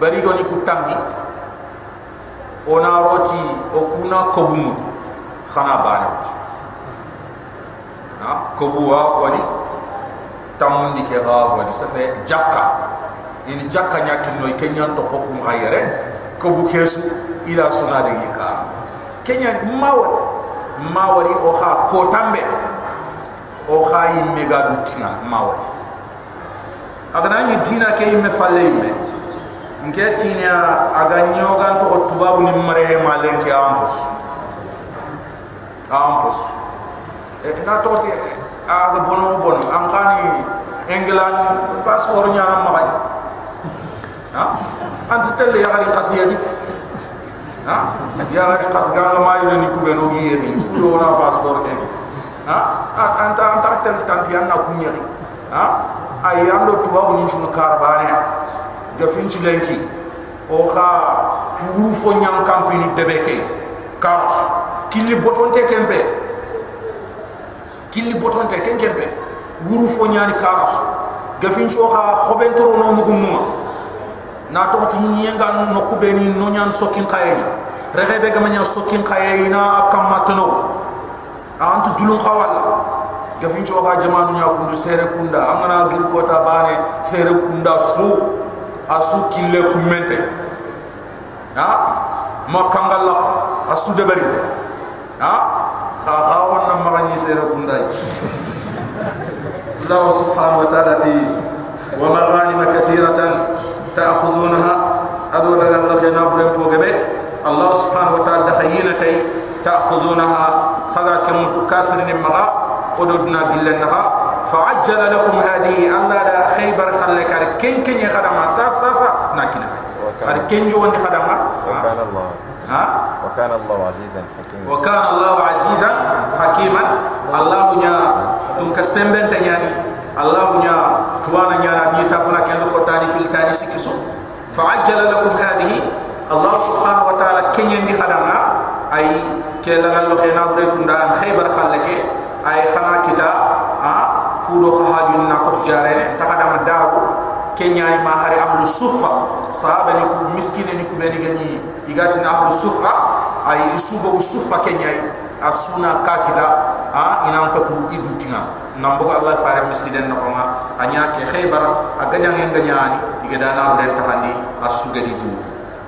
bari go ni ku tammi ona roti o kuna kobumut khana bana wuti ha? Kobu wa fwani tamundi ke ha fwani sa fe jakka. Ini jakka nya kinno kenya to ko kum hayere kobu kesu ila suna de yika kenya mawar mawari o ha ko tambe o ha yimme ga dutina mawari. Agana ni dina ke yimme falle yimme nke tinya aga nyogan to tubabu ni mare malen ke ampus. Ampus. E na to ti aga bono bono. Am khani england passeport nya ma bay ha? Anti telle ya gari qasiya di. Ha? Ya gari qas ga ma yu ni ku beno gi yemi ku do na passeport ke. Ha? Anta anta tan tan ti anna ku nyeri ha? Ay ando tubabu ni sunu karabane ga finci lenki o kha wuru fo nyam campini debeke. Karos. Kili botonte kempe. Kili botonte ken kempe. Wuru fo nyani karos. Ga finci o kha khobentoro no mugunuma na to ti nyenga no kubeni no nyan sokin khayeni rehebe ga manya sokin khayena kamatno antu dulun khawala ga finci o kha jamanu nya kundu sere kunda. Amana gir kota bane sere kunda su asu kille kumente ha ma kangalla asu de bari ha kha kha wonna magani sere kundai Allah subhanahu wa ta'ala ti wa maghanim kathiratan ta'khudhunaha la la khina buren pogebe Allah subhanahu wa ta'ala khayina tay ta'khudhunaha khaga kam tukafirin maga ododna billanha fa'ajjala lakum hadhihi anna la khaybar khallaka ken ken ya khadama sa sa sa na kina ar ken jo woni khadama wa kana allah ha wa kana allah azizan hakim wa kana allah azizan hakiman allah nya tum ka semben ta nyani allah nya tuwana nyana ni tafuna ken ko tani fil tani sikiso fa ajjala lakum hadhihi allah subhanahu wa ta'ala kenyen di khadama ay ke lagal kudo haaju na ko tiare taka da madaru kenya ni mahari ahlu sufa sahaba ni ku miskine ni ku beni gani igati na ahlu sufa ai isubo sufa kenya asuna kakita a ina ko tu idutinga na allah fare misiden no ma anya ke khaybar aga jang en ganyani igada na bre tahandi asuga di du.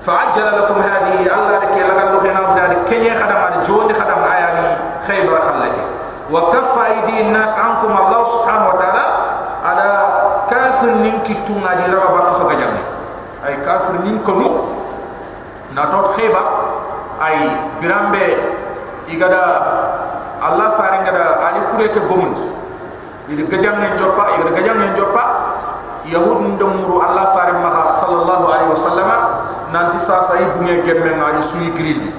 Fa ajjala lakum hadhihi allah de ke lagal lu khina bda de kenya khadama de jondi khadama ayani khaybar khallaki wa kaffa aydi nas ankum Allah subhanahu wa ta'ala ala kafir nin kitunga di raba ba khaga jamme ay kafir nin ko na tot khayba ay birambe igada Allah faringa da ali kure ke gomund. Ili gajam ne joppa ili gajam joppa yahud ndamuru Allah farim maha sallallahu alaihi wasallama nanti sa sa ibunge gemme na isuyi grili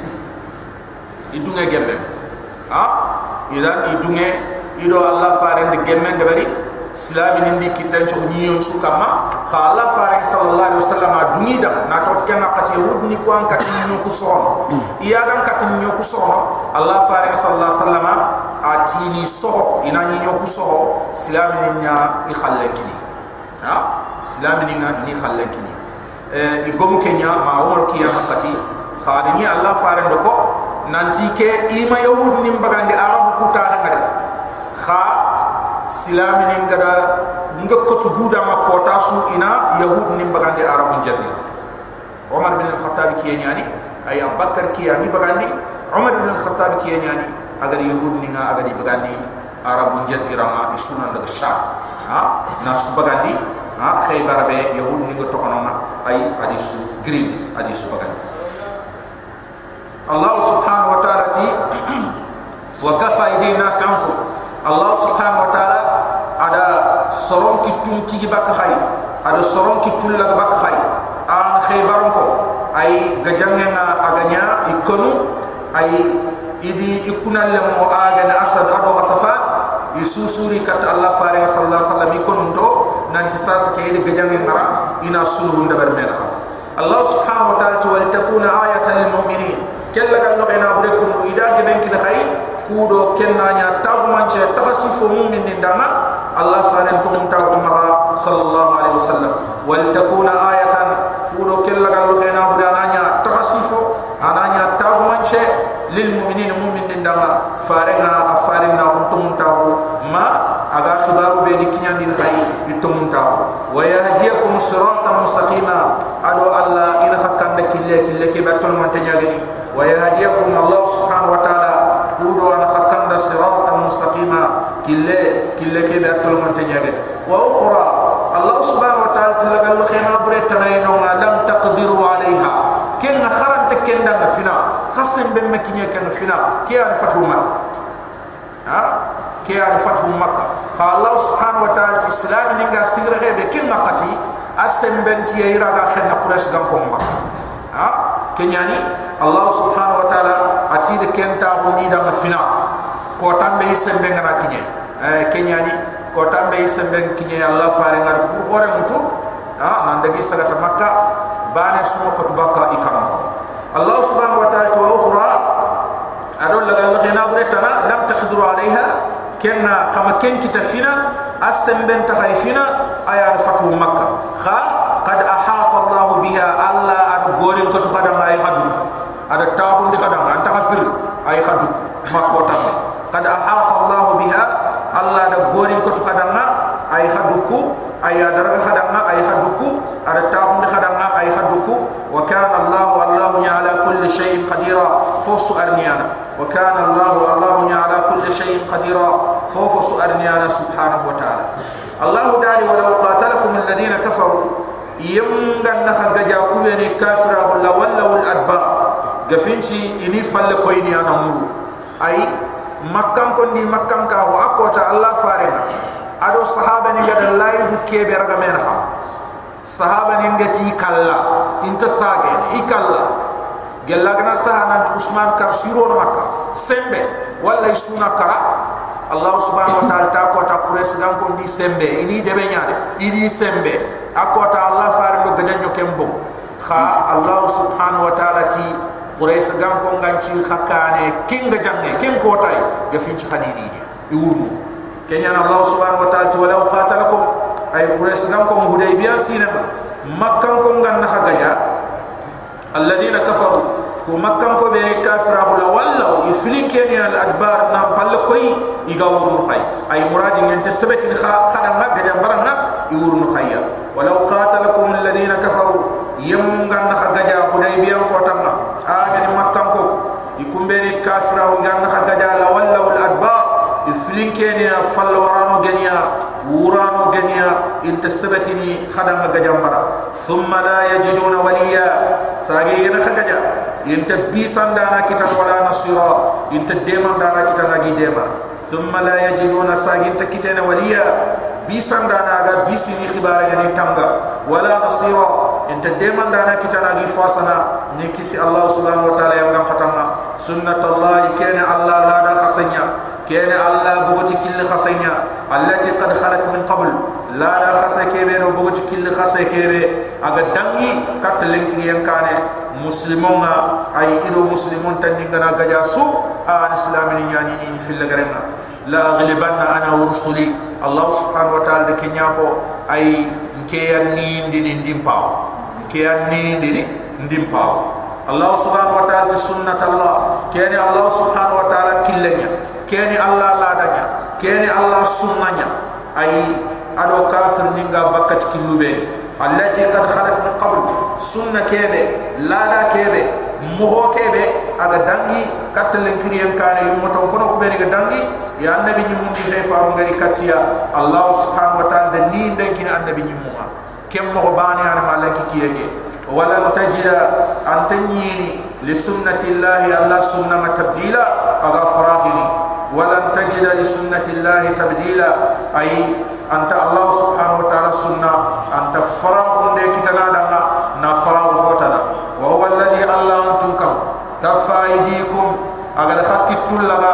ibunge gemme gemme ha idan idunge ido allah faare de gemme de bari silami nindi kitan cho ni yon su kama fa allah farik sallallahu alaihi wasallam dungi dam. Na to kenna qati yahud ni ko an kati ni ko son iya dan kati ni ko son allah farik sallallahu alaihi wasallam ati ni so ina ni ko so silami ni nya i khalle kini. Ha silami ni nga ni khalle kini. E i gom kenya ma umar kiya qati khadini allah farik ko nanti ke ima yahud ni bagande arab ku ta ngade kha silami ni ngada nga kotu buda ma kota su ina yahud ni bagandi arabun jazira umar bin al-khattab kiye nyani ay abakar kiya ni bagandi umar bin al-khattab kiye nyani agar yahud ni nga agar bagandi arabun jazira ma isuna daga sha ha na su bagandi ha khaybar be yahud ni kono ma ay hadisu green hadisu bagandi allah subhanahu wa ta'ala ti wa kafa idi nas ankum. Allah subhanahu ta'ala ada soron ki tum tigi bak khay ada soron ki tulla bak khay an khaybar ko ay gajange na aganya ikonu ay idi ikuna le mo aga na asad ado atafan isusuri kat allah faring sallallahu alaihi wasallam ikonu to nanti sas ke idi gajange mara ina sulu hunda bermena allah subhanahu wa ta'ala wal takuna ayatan lil mu'minin kella kan no ena bure kun ida gemen kin khay kudo kenna nya tabu manche tafasufu mu'min din dama allah faran tum tabu umma sallallahu alaihi wasallam. Wal takuna ayatan kudo kella kan no ena bure ananya tafasufu ananya tabu manche lil mu'minin mu'min din dama. Farina afarin na tum ta ma aga khibaru be dikinya din khay itum ta wa yahdiyakum siratan mustaqima adu allah ina hakkan de kille kille ke batul mantanya gani ويهديكم الله سبحانه وتعالى كودو أنا حقا صراطا مستقيما كلا كلا كبا تلمن تنياغني وأخرى الله سبحانه وتعالى تلقى له خينا بريتنا ينوما لم تقدروا عليها كن خرن تكن دم فينا خصم بمكينيا كن فينا كي ان فتح مكة ها كي ان فتح مكة فالله سبحانه وتعالى الاسلام نيغا سيغره به كن مكتي اسم بنتي يراغا خنا قريش غام كوم مكة ها كنياني الله سبحانه وتعالى اتيد كنتا هني دم فينا كوتام به سم بنغنا كنيه كنياني كوتام به سم بن كنيه الله فارغ ko hore mutu ha nan dagi sagata makka bane suma ko tubaka ikam allah subhanahu wa ta'ala to ukhra adol la gal khina buretana lam taqdiru alaiha kenna khama ken kitafina asem ben tahaifina aya fatu makka kha qad ahata allah biha allah ad gorin ko to khadam ay hadu Ada tawun di khadam anta khafir ay hadu makota qad ahata allah biha allah ad gorin ko to khadam ay haduku ay daraga khadamna ay haduku ada taum di khadamna ay haduku wa kana allah wallahu ala kulli shay'in qadira. Fusu arniyana wa kana allah wallahu ala kulli shay'in qadira. Fusu arniyana subhanahu wa ta'ala. Allah dali wa law qatalakum alladhina kafaru yamgan nakha gaja kubeni kafira wala wala wal adba gafinci ini falle koyni anamuru ay makkam ko ni makkam ka wa akota allah farina ado sahaba ni gada laydu kebe raga men xam sahaba ni ngati kalla inta sage ikalla gella gana sahana usman kar siro makka. Sembe walla isuna kara. Allah subhanahu wa ta'ala ta ko ta president ko di sembe ini debe nyaade idi sembe. Akota allah farindu gajanyo kembo kha allah subhanahu wa ta'ala ti قريس قام كون غانشي خكاني كين جامي كين كوتاي دفينش خديدي يورمو. كين يانا الله سبحانه وتعالى ولو قاتلكم أي قريس قام كون هدي بيان سينما. مكة كون غان نخا الذين كفروا ومكة كون بين الكافر أولا ولو يفلين كين يانا الأدبار نام بل كوي يغاور نخاي أي مراد ينت سبت نخا خانا ما غجان برنا يور نخايا ولو قاتلكم الذين كفروا يمون غان نخا غجا هدي كوتاما ajani makkam ko ikumbe ni kafira ganna khagaja la walla al adbar iflin keni fal warano genya wurano genya inta sabatini khada magga jambara thumma la yajiduna waliya sagi yana khagaja inta bisan dana kita wala nasira inta deman dana kita lagi dema la yajiduna sagin ta kita waliya bisan dana ga bisini khibara ni tanga wala nasira inta deman dana kita lagi fasana ni kisi Allah subhanahu wa taala yang ngam fatama sunnatullah kana Allah la da khasanya kana Allah bugoti kil khasanya allati qad khalat min qabl. La da khasake be no bugoti kil khasake be aga dangi kat lenki yang kane muslimon ay ido muslimon tan ni gana gaja su an islamin yani ni fil garema la ghalibanna ana rusuli allah subhanahu ta'ala de kenya ko ay ke yanni ndini ndimpa ke yanni ndini ndimpa allah subhanahu ta'ala sunnat allah. Kene allah subhanahu ta'ala killenya kene Allah ladanya. Kene Allah sunnanya. ay ado kafir ninga bakati kilube allati qad khalat min qabl. Sunna kebe lada kebe muho kebe aga dangi katlen kriyen kare yumoto kono ko beniga dangi ya annabi ni mundi re faru ngari katiya allah subhanahu wa ta'ala de ni de kin annabi ni muha kem mo bani ar malaki kiyege. Wala tajida antanyini li sunnati allah allah sunna matabdila aga farahini li sunnati allah tabdila ay anta allah subhanahu wa ta'ala sunna anta farahun de kitana dana na farahu fotana wa huwa alladhi allah antum kam kaffa aydikum agar hakitul laga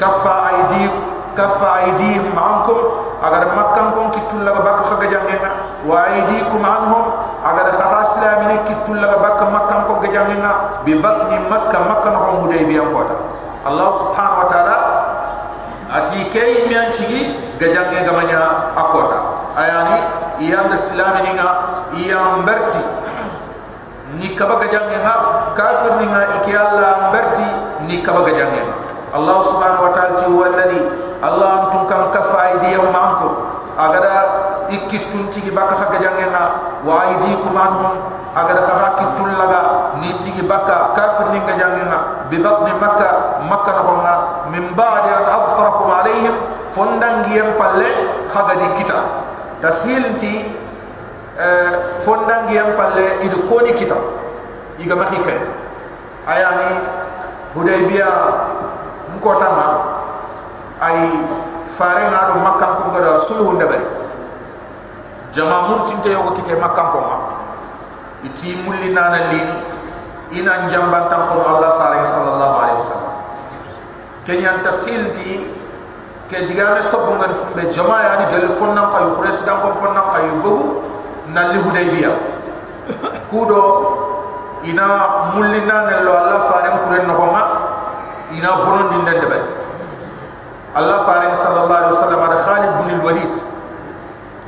kaffa aydik kaffa aydihim ankum agar makkam kon kitul laga bak khaga jamena wa aydikum anhum agar khaha islamini kitul laga bak makkam ko allah subhanahu wa ta'ala ati kay mian chigi gajange gamanya akota ayani iyam islam ni nga iyam berti ni kaba gajange nga kafir ni iki allah berti ni kaba gajange allah subhanahu wa ta'ala ti walladhi allah antum kam kafa aydiyahum ankum agara ikitun tigi baka kha gajange nga wa aydikum anhum agara kha kitul laga ni tigi baka kafir ni gajange nga bi batni makkah makkah no nga min ba'di an azfarakum alayhim fondangiyem palle khagadi kita tasil ti eh, fondangiyem palle idu koni kita iga makhi kay ayani hudaybiya mkota ma ay fare ngado makkam ko ngada sulhu ndabari jama murtinte yogo kite makkam ko ma iti mulli nana lini. Ina njambantam ko allah fare sallallahu alaihi wasallam. Kenyan tasilti ke digame sobo ngal fumbe jama ya ni gel fonna ko yufres dam ko ko yugo na li hudaybiya kudo ina mullina ne lo allah faram kuren no ma ina bonon din den allah faram sallallahu alaihi wasallam ada khalid bin walid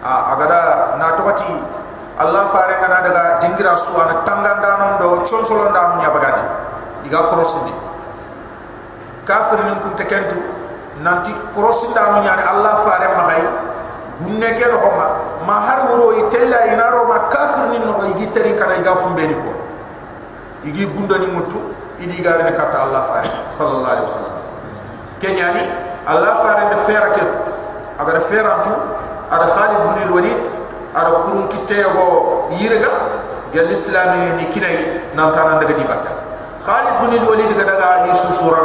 a agada na tokati allah faram kana daga dingira suwana tanganda non do chonsolo ndanu nya bagani iga korosini kafir nin kun tekentu nanti korosinda no nyaani allah faare ma hay gunne ke no ma ma har wuro itella inaro ma kafir no igi tari kana iga fumbe ni ko igi gundo ni mutu idi gare ne katta allah faare sallallahu alaihi wasallam kenyani allah faare de fera ke agar fera tu ada khalid bin walid ada kurun kitte go yirga gel islam ni kinai nan tanan daga di bakka khalid bin walid ga daga ni susura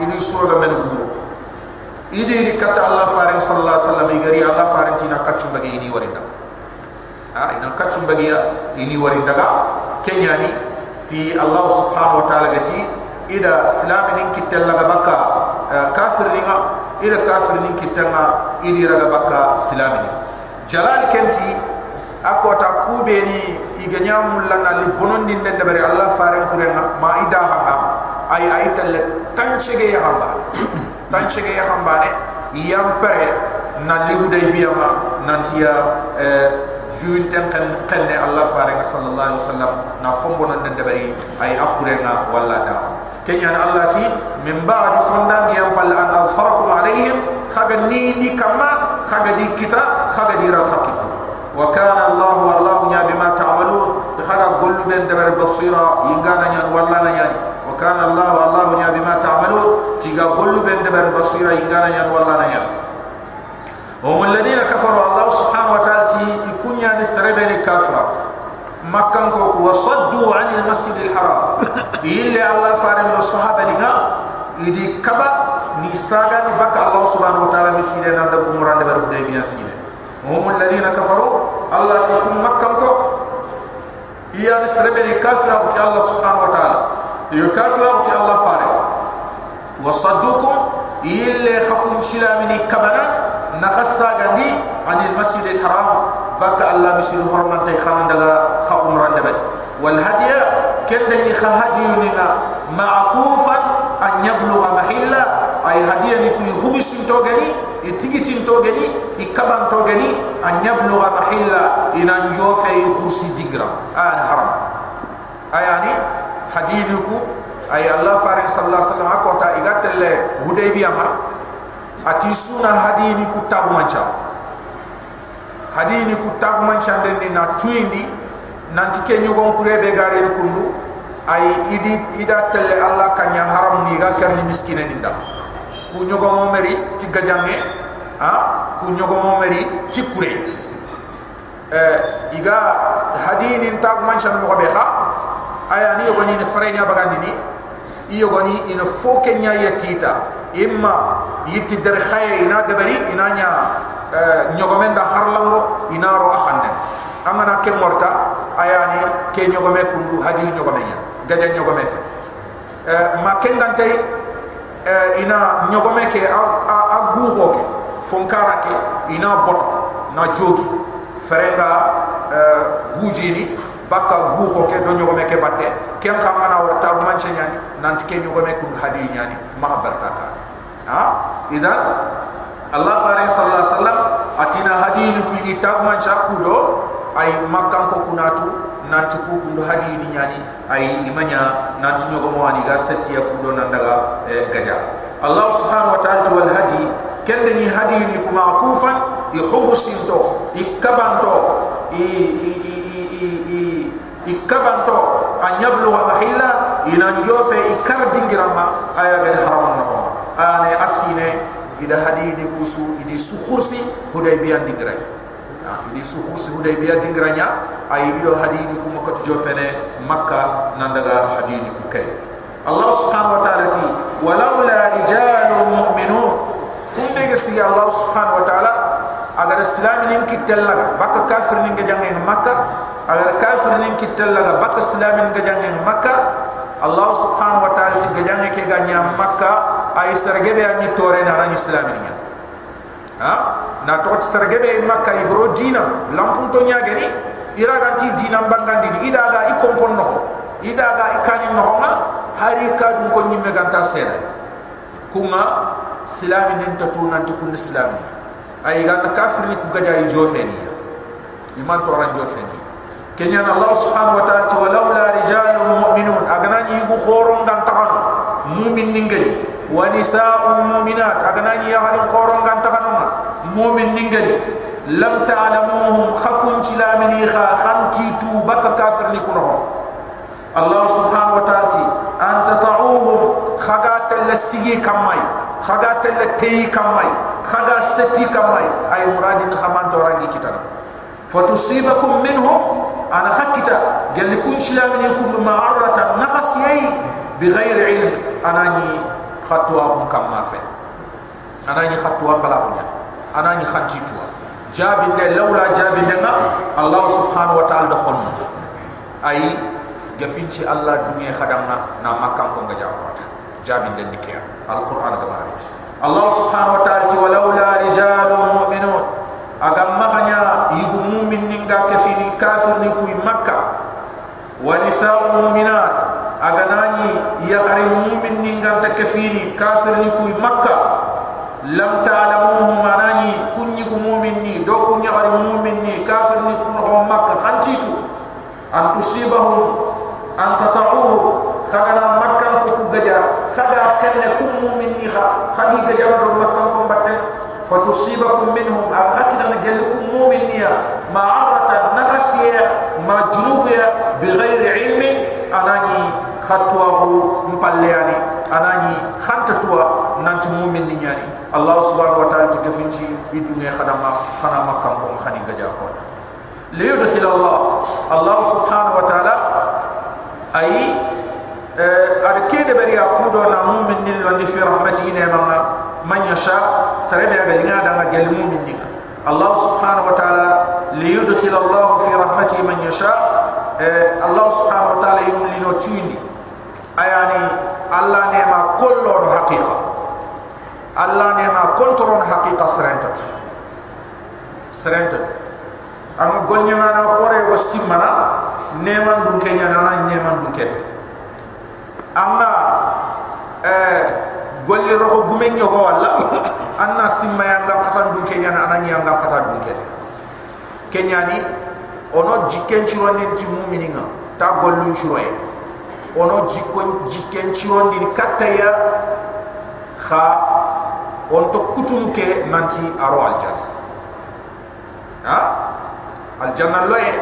ini sura men guru. Idi ri kata allah farin sallallahu alaihi wasallam igari allah farin tina kachu bagi ini warinda. Ha ina kacum bagia ini wari daga kenyani ti allah subhanahu wa ta'ala gati ida islam nin kitel laga baka uh, kafir ninga ida kafir nin kitanga idi raga baka islam ni. Jalal kenti akota kube ni iganya mullana li bonondi den de bari allah faran kurenga ma ida hanga ay ay talle tanchege ya hamba tanchege ya hamba ne yam pare na li hudaybiya ma nantiya eh, juin ten kan kan Allah faring sallallahu alaihi wasallam na fombo nan den debari ay akurenga walla da كنيا الله تي من بعد فندان ينقل أن أظهركم عليهم خجني دي كما خجدي كتا خجدي رافقي وكان الله والله يا بما تعملون تخرج كل من دبر بصيرا ينقال يا والله يا وكان الله والله يا بما تعملون تيجا كل من دبر بصيرا ينقال يا والله يا هم الذين كفروا الله سبحانه وتعالى يكون يعني سرداني كافرا مكان كوك وصدوا عن المسجد الحرام. إلا الله فارن الصحابة لنا إدي كبا نساغا نبكى الله سبحانه وتعالى مسيرنا ندب عمران دبر حديبيا سينا هم الذين كفروا الله تكون مكان كوك يعني سربني كافرا وتي الله سبحانه وتعالى. يكافرا وتي الله فارن. وصدوكم إلا خكم شلامني كبنا. نخسا غندي عن المسجد الحرام بك الله مسجد حرمت خان دغا خ عمره دبل والهدي كن ني خ هدينا معكوفا أن يبلغ محلا. أي هدي ني يحبس توغني يتيجي توغني يكبان توغني أن يبلغ محلا. ان نجوفي خرسي ديغرا. آه، ان حرام. اي يعني هدي ayani hadiniku ay allah farin sallallahu alaihi wasallam akota igatelle hudaybiya ma ati suna hadini ku tagumancha hadini ku tagumancha den ni na tuindi nanti ke nyugon kurebe gare ni kundu ay idi ida telle allah kanya haram ni ga karni miskine ni nda ku nyugo mo meri ti gajange ha? Ku nyugo mo meri ti kure eh iga hadini tagumancha mo be ha aya ni yogo ni frenya bagandi ni iyo goni ina foke nya yatita imma yitti der khaye ina debari ina nya nyogomenda harlango ina ro akhande. Amana ke morta ayani ke nyogome kundu hadi nyogome nya gaja nyogome fe. Ma kendante ina nyogome ke a guho ke fonkara ke ina boto na jogi. Ferenga gujini baka guho ke do nyogome ke batte ken kamana warta manche nyani nanti ke nyogome kundu hadi nyani ma bartaka ha? Idan Allah farin sallallahu alaihi wasallam atina hadini ku ni tagman cha kudo ay makkan ko kunatu nanti ku kundo hadini nyani ay imanya nanti nyogo mo ani ga setti ya kudo nan daga eh, gaja Allah subhanahu wa ta'ala wal hadi kende ni hadini ku maqufan yuhbusin to ikabanto i i ikabanto an yablu mahilla ina njofe ikar dingirama aya ga haram no. Ane asine ida hadini kusu idi sukhursi hudaybiya dingra idi sukhursi hudaybiya dingranya ay ido hadini ku makkat jofene makka nandaga hadini ku kay allah subhanahu wa ta'ala ti walaula rijalun mu'minun. Fumbe gesti allah subhanahu wa ta'ala agar islam nin kitallaga baka kafir nin gajange makka agar kafir nin kitallaga baka islam nin gajange makka allah subhanahu wa ta'ala ti gajange ke ganya makka ay sargebe ani tore na ran islaminya ha? Na to sargebe makka i gro dina lampun to nya gani ira ganti dina bangandi ida ga i kompon no ida ga i kani no ma hari ka dun ko nyimme ganta sena kuma islami nin to tu nan to kun islami ay ga kafir ni ku gaja i jofeni iman to ran jofeni kenya allah subhanahu wa ta'ala walaula rijalun mu'minun aganani gu khoron gan tahano mu'min ningani ونساء مؤمنات أغناني يهل قورون غان تخنوما مؤمن ننجلي لم تعلموهم خكون شلامني خا خنتي تو بك كافر نكونهم الله سبحانه وتعالى khaga telle sigi kamay khaga telle teyi kamay khaga seti kamay ay muradin khaman torangi kitara fatusibakum minhum. Ana hakita gelli kun shilam ni kun ma arata nakhas yai. Bi ghair ilm. Ana ni khatwa um kamma fe ana ni khatwa bala hunya ana ni khanti tu jabin de lawla jabin allah subhanahu wa ta'ala khon ay gafinci allah dunia khadama na makam ko gaja wata جاب الدنيا القرآن قرأت الله سبحانه وتعالى ولولا رجال مؤمنون. أقام مهنيا يقوم مؤمن ننقى كفين الكافر نكوي مكة. ونساء مؤمنات أقناني يخرم مؤمن ننقى كفين كافر نكوي مكة. khaga kenne kum mu'min ni kha khagi gaja do makka ko batte fatusibakum minhum akhakina najallukum mu'min niya ma'arata nakhasiya ma junubiya بغير علم أناني خطوه مبلياني أناني خانتتوا نانت مؤمن نياني الله سبحانه وتعالى تكفنشي الدنيا خدمة خدمة كم كم خني جاكون ليدخل الله الله سبحانه وتعالى أي ada kede bari akudo na mu'min nil wandi fi rahmatihi ne mamna man yasha sarebe aga linga da ma gel mu'min ninga Allah subhanahu wa ta'ala li yudkhil Allah fi rahmatihi man yasha. Eh Allah subhanahu wa ta'ala yimul lino tuindi ayani Allah ne ma kollo do haqiqa Allah ne ma kontrol haqiqa serentat serentat amma golnya mana hore wasimana neman dun kenya na neman dun kefe amma eh golli roho gumen nyogo walla. Anna simma yanga katan dun kenya na ananya yanga katan dun kefe kenya ni ono jikken cirondi ti mu'mininga ta gollun ciroye ono jikkon jikken cirondi kataya kha on to kutum ke nanti aro aljanna ha? Aljanna loye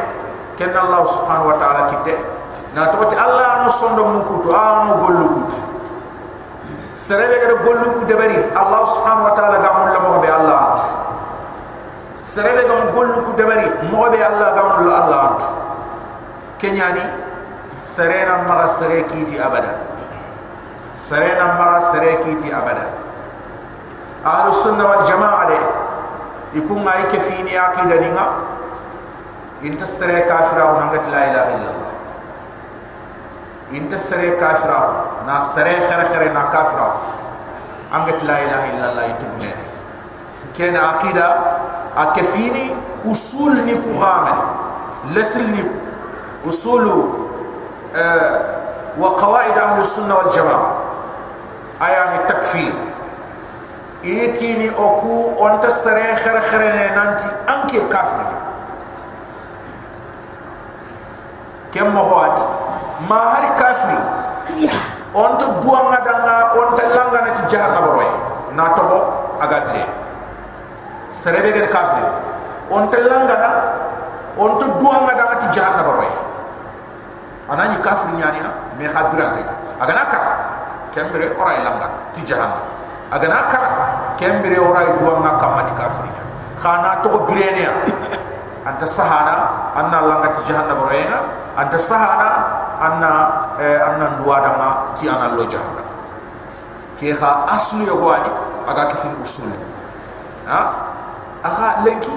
ken allah subhanahu wa ta'ala kitte na to ti allah no sondo mu kutu a no gollu kutu serebe ga gollu ku debari allah subhanahu wa ta'ala ga mun la mo be allah serebe gam gollu ku debari mobe allah gam lo allah antu kenyani serena maga sere kiti abada serena maga sere kiti abada ahlus sunna wal jamaa de ikun ay kefini aqida ninga inta sere kafira wa ngat la ilaha illallah inta sere kafira na sere khere khere na kafira angat la ilaha illallah itubne kena aqida akefini usul ni ku ghamal lesl ni usul uh, wa qawaid ahli sunna wal jamaa. Ayani takfir itini oku on tasare khere khere ne nanti anke kafir kem mo hawani ma har kafir. On to duwa ngadanga on ta langa na ti jahannam roy na to aga dire serebe gen kafir. On te langana on to duanga da ti jahannam baroy anani kafir nyani ha me khabirante aga nakara kembere oray langa ti jahannam aga nakara kembere oray duanga kamati kafir nya khana to birenia anta sahana anna langa ti jahannam baroy nga anta sahana anna eh, anna duada ma ti ana lo jahannam ke kha aslu yogwani aga kifin usul. Ha? Aha lenki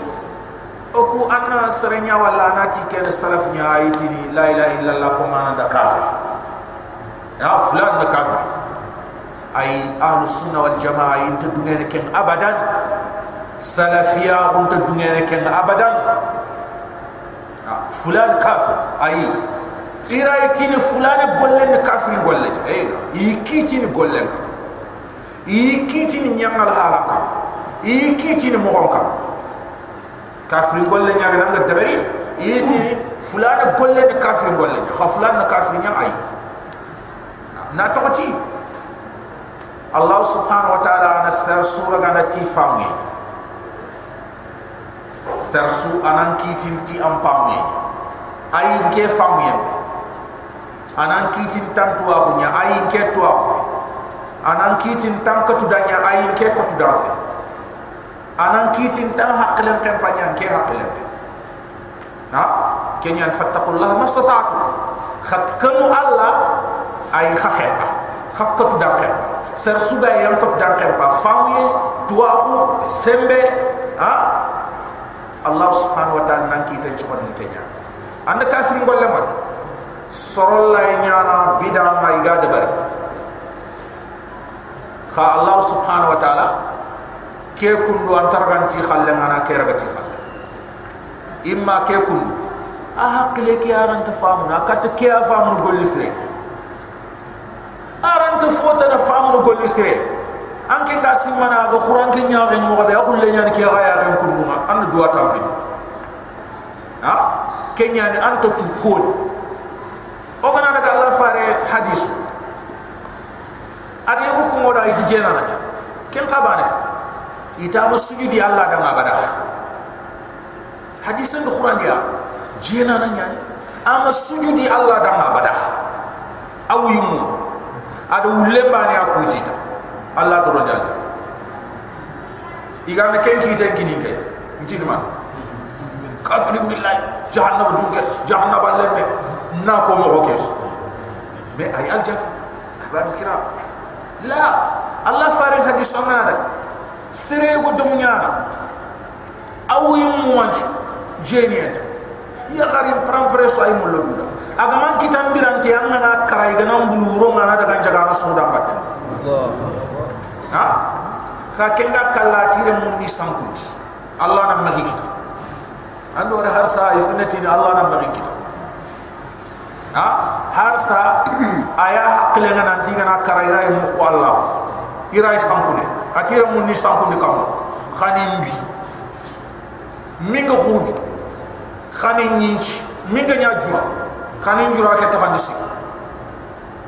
oku anna serenya wala nati ken salaf nya ayitini la ilaha illallah ko mana da kafir. Ya fulan da kafir. Ay ahlu sunna wal jamaa inta dungene ken abadan. Salafiya unta dungene ken abadan. Fulan kafir. Ay ira itini fulan gollen kafir gollen. Ay ikitini gollen ikitini nyangal halaka iki ni mo gonka kafir golle nyaga nga dabari yiti fulana golle ni kafir golle nya kha fulana kafir nya ay na tokati allah subhanahu wa ta'ala na sar sura ga na ti famni sar su anan kitin ti am pamni ay ke famni anan kitin tam tuwa nya ay ke tuwa anan kitin tam ka tudanya ay ke ko tudafa anan kitin tan haqqlan kan panyan ke haqqlan ha kenyan fattaqullah mastata'tu khakkanu allah ay khakhepa khakkatu dakhe ser suga yam to dakhe pa famye tuaku sembe ha allah subhanahu wa ta'ala nan ki tan ci ni kenya. Anda kafir ngolle man sorol lay nyana bidam may ga de bari kha allah subhanahu wa ta'ala ke kundu antargan ci khalle ngana ke raga ci khalle. Imma ke kundu a hakle ke aran ta famu na kat ke a famu golisre aran ta fota na famu golisre anke ga simana ga quran ke nyaare mo ga be akul le nyaani ke haya kan kundu ma an duwa tampi ha? Ke nyaani anta tu kod o gana daga allah fare hadis. Adi ko ko moda iti jena na ken ka bane ita ma sujudi allah da ngabada hadisan quran dia jena na nyaani ama sujudi allah da ngabada awimu adu lembani akujita Allah doro dal igana ken ki tan kini kay ntini man kafir billahi. Jahannam duge jahannam lemme na ko mo kes me ay aljan ahbab kiram. La. Allah farid hadis sonna da sere go dum nyaana aw yum wanch jeniyat ya garim pram preso ay mo loduda aga man kitam biranti angana karay ganam bulu ro ngana daga jaga na sudan badde Allah. Ha? Ka kenga kala tire mun ni sankut allah na magi kita. Ando re har sa ifunati ni allah na magi kita ha? Har sa aya hakle nga nan tinga na karaira mu ko allah. Ira sankune atire mun ni sankune kam khanim bi. Minga khurbi khanin nyinchi minga nya jura khanin jura ke to handisi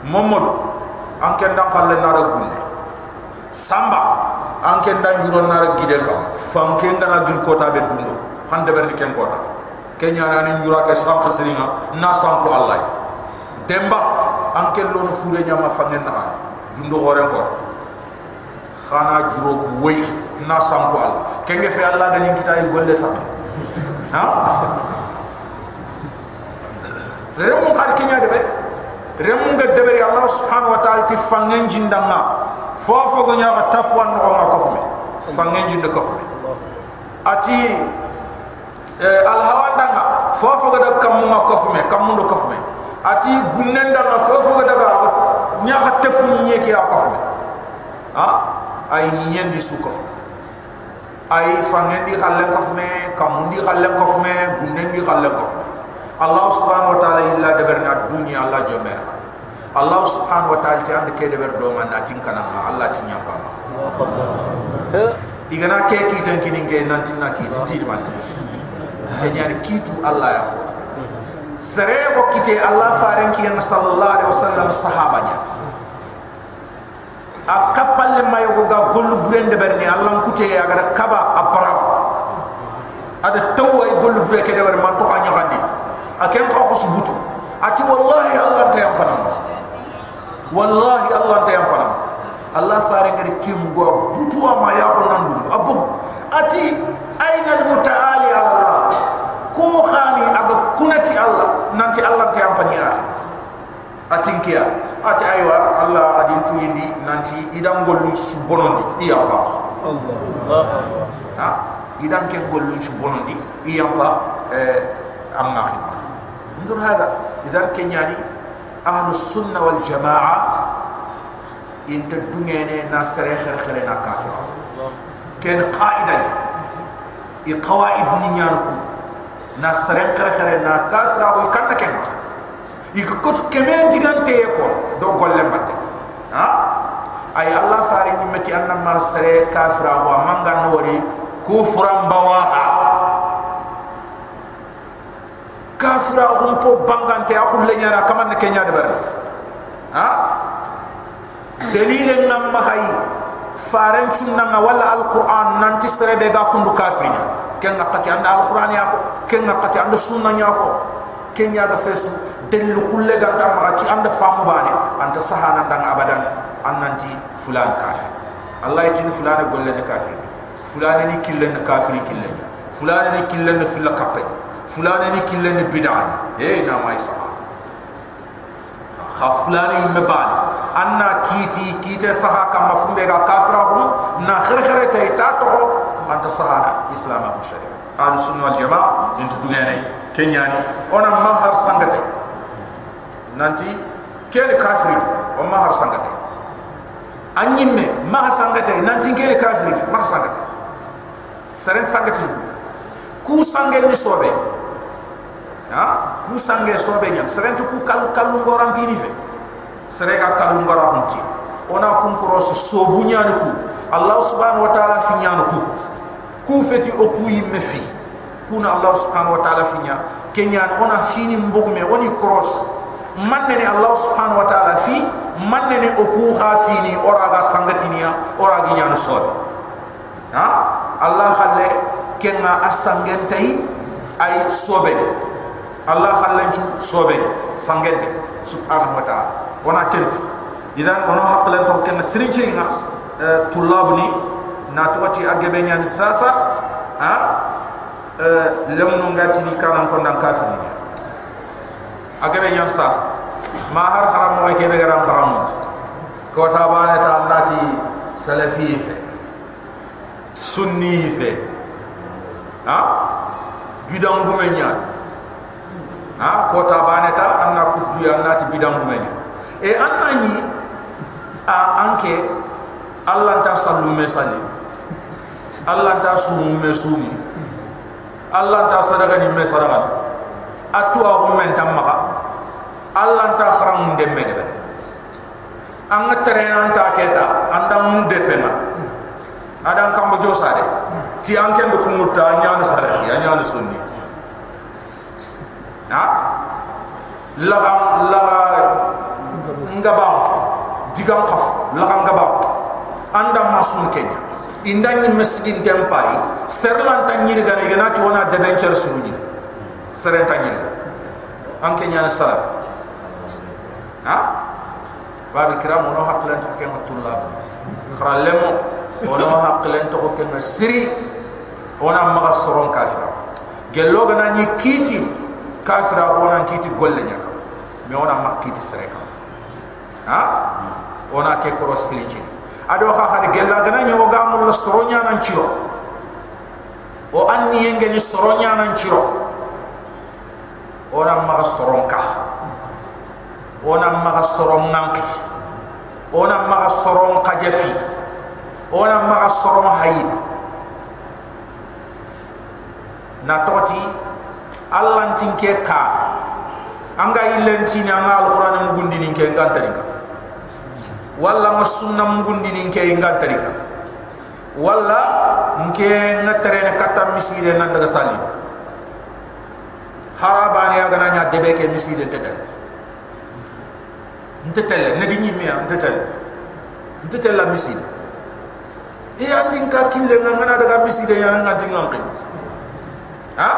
momodo anke ndam khalle na ragunde samba. Anke ndan juro na gidel kam fam ke ngana gil kota be dundo han de berni ken kota kenya na ni jura ke sam khasiringa na sam ko allah demba anke lo no fure nya ma fangen na dundo hore ko khana juro wey na sam ko allah kenge fe allah gani kita yi golle sam ha? Remu khar kenya de be. Remu ga deberi allah subhanahu wa ta'ala ti fangen jindanga fofo go nyaa tapwan no ma ko fangen jinde ko ati eh, al hawadanga fofo go da kam ma ko fme kam ndo ko fme ati gunnenda ma fofo go daga nyaa ka tepu nyee ki ko fme ha? Ay ni nyendi su ko ay fangen di khalle ko fme kam ndi khalle ko fme gunnen di khalle ko fme allah subhanahu wa ta'ala illa dabarna dunya allah jomera Allah subhanahu wa ta'ala tiande ke de berdo man na tin Allah tin nyamba igana ke ki tan kini nge nan tin na ki ti man ke nyari kitu Allah ya fo sere ko kite Allah faren ki en sallallahu alaihi wasallam sahabanya. A kapalle mayo ga gollu burende berni Allah kute ya ga kaba apara ada taw ay gollu bure de ber man to xanya xandi akem ko ko subutu ati wallahi Allah ta yampana wallahi allah ta yam panam allah fare ngari kim go butuwa ma ya ko nandum abu ati aina al nanti allah te ampanya atinkiya ati aywa allah adin tu tuyindi nanti idam golu subonondi iya pa allah Allah ha idam ke golu subonondi iya pa eh amma khidma nzur hada idam khima انظر هذا اذا كان يعني أهل السنة والجماعه انت khere ناس خير خير نا كافر كان قاعدة القواعد نيانكم na sarek kare kare na kafra o kan na kenga i ko ko digante ko do golle batte. Ha? Ay allah fari ni metti anna ma sare kafra o manga nori kufran bawaha kafra o po bangante akul le kaman na kenya debar. ha? Dalil ngam mahay faran sunna wala alquran nanti sare be ga kundu kafrinya ken ngakati anda alquran ya ko ken ngakati anda sunna nya ko ken ya ga fesu dalil kulle ga tam ci anda famu bane anta sahana dang abadan. Annanti fulan kafir. Allah yitini fulan golle ne kafir. Fulan ni kille ne kafir kille fulan ni kille ne fil kapay fulane ni kille ni. Bid'ani e na mai sa. Kha fulane me bal anna kiti kite saha kam mafumbe ga kafira hu na khir khire tay ta to anta sahara islam abu sharia al sunna wal jamaa intu dugene kenyani ona mahar sangate nanti ken kafir o mahar sangate anyimme mahar sangate nanti ken kafir mahar sangate seren sangate ku sangen ni sobe. Ha? Ku sange sobe nyam seren tu ku kal kallu ngoram pini fe. Serega kallu ngoram hunti ona kun cross sobu nyani ku. Allah subhanahu wa ta'ala fi nyani ku ku feti o ku yimme fi kuna allah subhanahu wa ta'ala fi nyani kenya ona fini mbugume oni cross. Manne ni allah subhanahu wa ta'ala fi manne ni o ku ha fini ora ga sangatinia ora gi nyani sobe ha? Allah khalle kenga asangen tay ay sobe allah khallen chu sobe sangente subhanahu wa ta'ala. Wana kentu. Idan ono haklan to ken sirinchinga uh, tulabni na toti agebe nyan sasa ha? Uh, lemunu ngati ni kanan ko nan kafir ni. Agebe nyan sasa ma har haram mo ke be garam haram. Ko ta bana ta nati salafi fe. Sunni fe. Ha? Bidam gumenya ha? Ko ta bana ta anna kudu ya bidam gumenya e anna ni a anke Allah ta sallu me salli Allah ta sumu me sumi Allah ta sadaka ni me sadaka atu a men tamaka Allah ta kharam de me de an tere an ta keta anda mun de pena adan kam bo josa de ti an ken do kumutta nyaanu salafi ya nyaanu sunni. Ha? La la ngaba digam qaf la ngaba anda masun kenya indani meskin tempai serlan tanyir gana ci wona de bencher suñi seren tanyir an kenya na salaf. Ha? Babi kiram ono haklan to ken tulab khralem ono haklan to ken siri. Ona maga soron kafira gello gana ni kiti. Kafira ona kiti golle nyaka me ona makiti sereka. Ha? Ona ke koros siri ado ha ha gella gana nyo ga mul soronya nan ciro o anni yenge ni soronya nan ciro ora ma soronka ona ma soron nanki ona ma soron kajafi ona ma soron hayid na toti allan tinke ka anga illentina anga alquran mugundi ninke gantarika walla ma sunna mugundi ninke gantarika walla nke ngatere ne katam misire nan daga sali harabani aga nanya debe ke misire tetel ntetel ne di nyimi ntetel ntetel la misire e andin ka kille ngana daga misire ya ngati ngamke ha?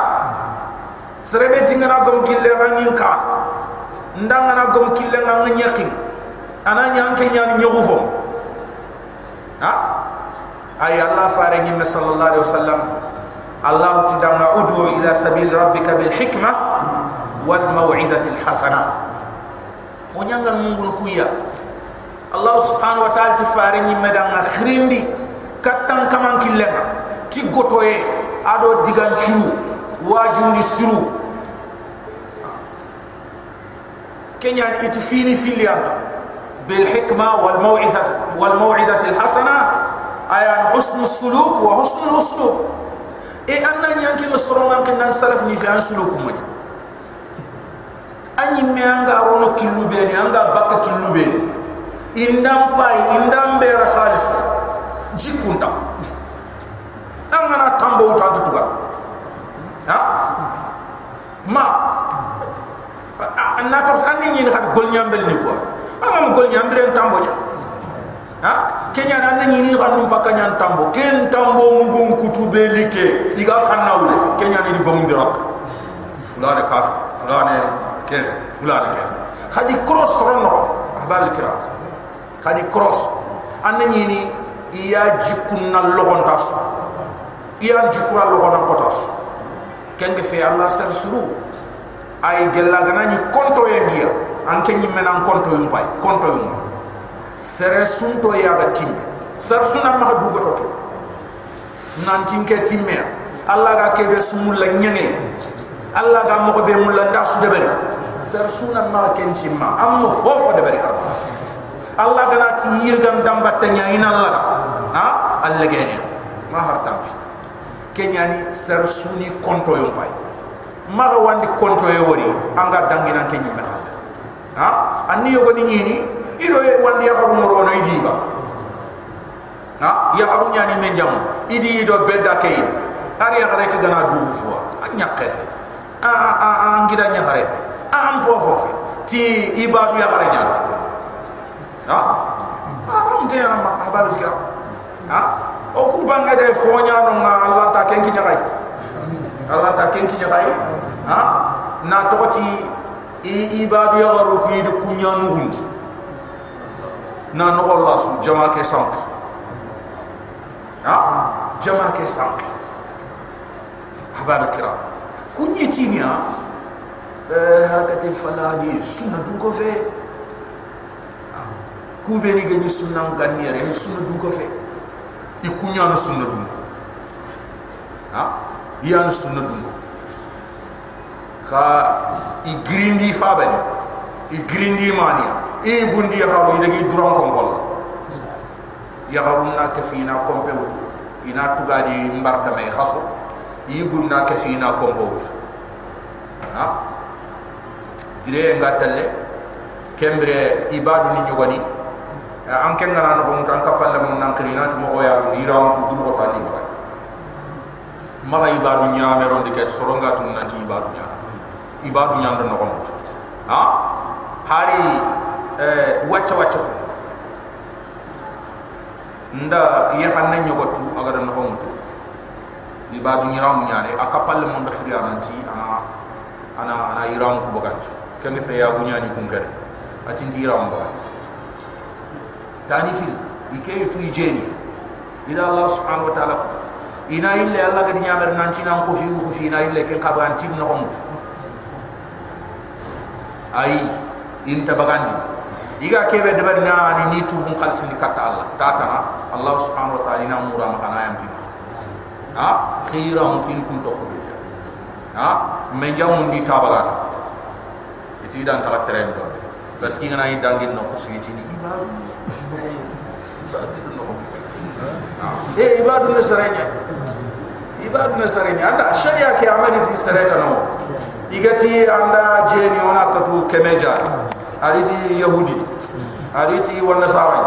Serebe tingana gom kille ngin ka ndangana gom kille ngam nyaki ana nyanke nyani nyogufo ha ay allah fare ni sallallahu alaihi wasallam allah tidama udu ila sabil rabbika bil hikma wal maw'idati al hasana onyangal mungun kuya allah subhanahu wa ta'ala tifare ni medanga khrindi katan kaman killenga ti gotoye ado digan churu wajundi siru kenyan itfini filian bil hikma wal maw'idati wal maw'idati al hasana ayan husnu suluk wa husnu uslub e anna nyanki ngasrongan ken nan salaf ni fi an suluk mo anyi me anga rono killu be ni anga bakka killu be indam pay indam be ra khalis jikunta angana tambo uta tutuga ha ma ni hat gol gol nyambre tambo nya ha? Kenya nan ni ni xanu pakka nyan tambo ken tambo mugun kutube like diga kanawle kenya ni bamu ndirak fulane kaf fulane kef fulane kef. Khadi cross ronno ahbab alkiram khadi cross. An ni ni iya jikunna logon tas. Iya jikura logon potas ken be fe allah sar suru. Ay gella gana ni konto yengia an kenyi menan konto yum pay konto yum sere sunto ya ga tim. Sar suna ma du goto ke nan ke timme Allah ga kebe sumulla nyenge. Allah ga mo be mulla nda su debere ser suna ma ken cimma am fofo debere Allah ga na ti yirgam damba tanya ina Allah ha? Allah gene ma hartam kenyani ser suni konto yom pay maga wandi konto e wori. Anga dangina kenyi me ha? Anni yogo ni ni? Ido e wandi ya haru moro no idi ba. Ha? Ya haru nyani men jam. Idi do bedda kay ari ya rek gana du fo anya kefe a a a ngida nya hare a am po fo ti ibadu ya hare nyal ha? Aram te ma habaru kira. Ha? O ku banga de fo nya no ma allah ta kenki nya kay allah ta kenki nya kay ha? Na ibadu ya garu ki de kunya nugundi na no allah su jama ke sank ha jama ke sank habab kiram kunyi tinya eh harakati falani sunna dun ko fe ku be ni gani sunna ganni re sunna dun ko fe i kunya na sunna dun ha ya na sunna dun ka i grindi fabani i grindi mania. E gundi haru ida gi duran kon bolla ya haru na ka fina kompe wutu ina tugadi mbarta may khaso. Yi gunna ka fina kompe wutu ha? Dire ngatalle kembre ibadu ni nyogani an ken ngana no bon kan kapalle mon nan krina to mo ya ni ram du ko tani ma ibadu nya me ron diket soronga tun nan ti ibadu nya ibadu nya ndo no ko ha? Hari eh wacce ko nda ya hanne nyogo tu aga da no ko mutu ibadu nya ram nya ne akapalle mon do khiriya nan ti ana ana ana iram ko bagantu kenge fe ya gunya ni kun kare atin ti iram ba tani fil ike tu ijeni ila allah subhanahu wa ta'ala ina ille allah gadi nyamer nan ti nan ko fi ko fi ina ille ken kaban tim no mutu ay inta bagandi iga kebe de bari na ni tu bun khalsi ni katta allah. Ta kana allah subhanahu wa ta'ala ina mura ma kana yam bi ha khira mungkin kun to ya ha men jamu ni tabaga itu dan kala tren do bas ki ngana yi dangin no ko sigi ni ibadu eh ibadu ne sarenya ibadu ne sarenya anda sharia ke amali ti sareta no igati anda jeni ona katu kemeja. Ariti yahudi. Ariti wan nasara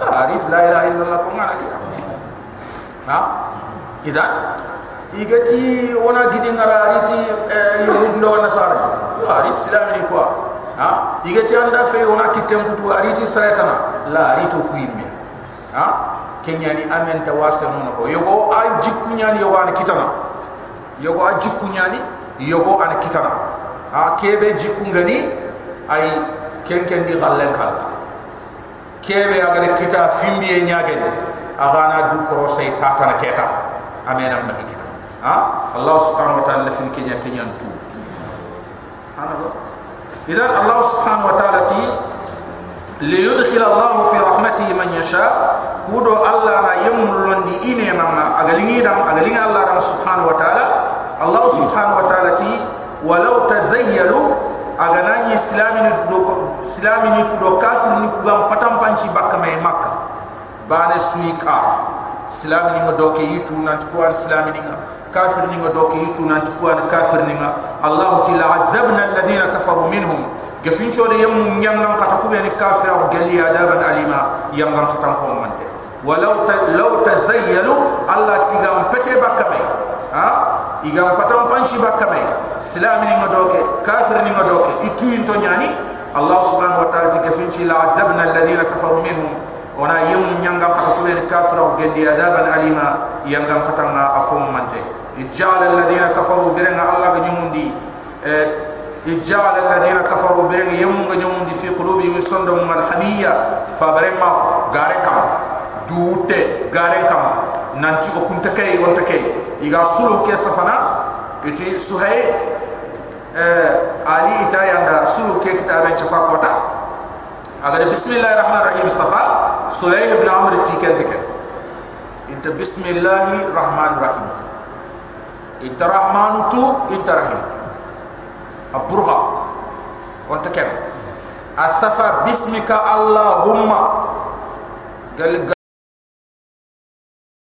la ariti la ilaha illallah ko ngana ki ha? Idan igati ona gidi ngara ariti yahudi ndo wan nasara la ariti islami ni kwa ha? Igati anda fe ona kitem kutu ariti saretana la arito kuimme ha? Kenyani amen tawasanu ko yogo ay jikunyani yogo an kitana. Yogo ay jikunyani yogo an kitana ha kebe jikungani ay kenken di gallen kala kebe agare kita fimbi e nyageni agana du korosay tatana keta amena na kita ha allah subhanahu wa ta'ala fin kenya kenya tu ana idan allah subhanahu wa ta'ala ti liyudkhil allah fi rahmatihi man yasha kudo allah na yemlondi ine mama agalingi dam agalingi allah dam subhanahu wa ta'ala allah subhanahu wa ta'ala ti walau tazayyalu agana ni islami ni do islami ni kudo kafir ni kugam patam panci bakka may makka bane sui ka islami ni ngodo ke yitu nanti ko islami ni kafir ni ngodo ke yitu nanti ko kafir ni allah ti la azabna alladhina kafaru minhum. Gefin chode yam nyangam kata ko ben kafir o gali adaban alima yangam kata ko mante. Walau law tazayyalu allah tigam pete bakame ha? Igam patam panshi bakame islam ni ngodoke kafir ni ngodoke. Itu into nyani allah subhanahu wa ta'ala tigafin chi la adabna alladhina kafaru minhum. Ona yam nyangam kata ko ben kafir o gali adaban alima yangam kata na afum mante ijal alladhina kafaru birenga allah ga nyumundi eh ijal alladhina kafaru birenga yam ga nyumundi fi qulubihim sandum alhamiyya fa barema gare kam duute garen kam nanti o kunta kay on ta kay iga sulu ke safana. Iti suhay eh ali ita yanda sulu ke kitaben chafa kota agar bismillahir rahmanir rahim safa sulayh ibn amr tiken dike inta bismillahir rahmanir rahim inta rahmanu tu inta rahim. Aburha on ta kay asafa bismika allahumma. Gal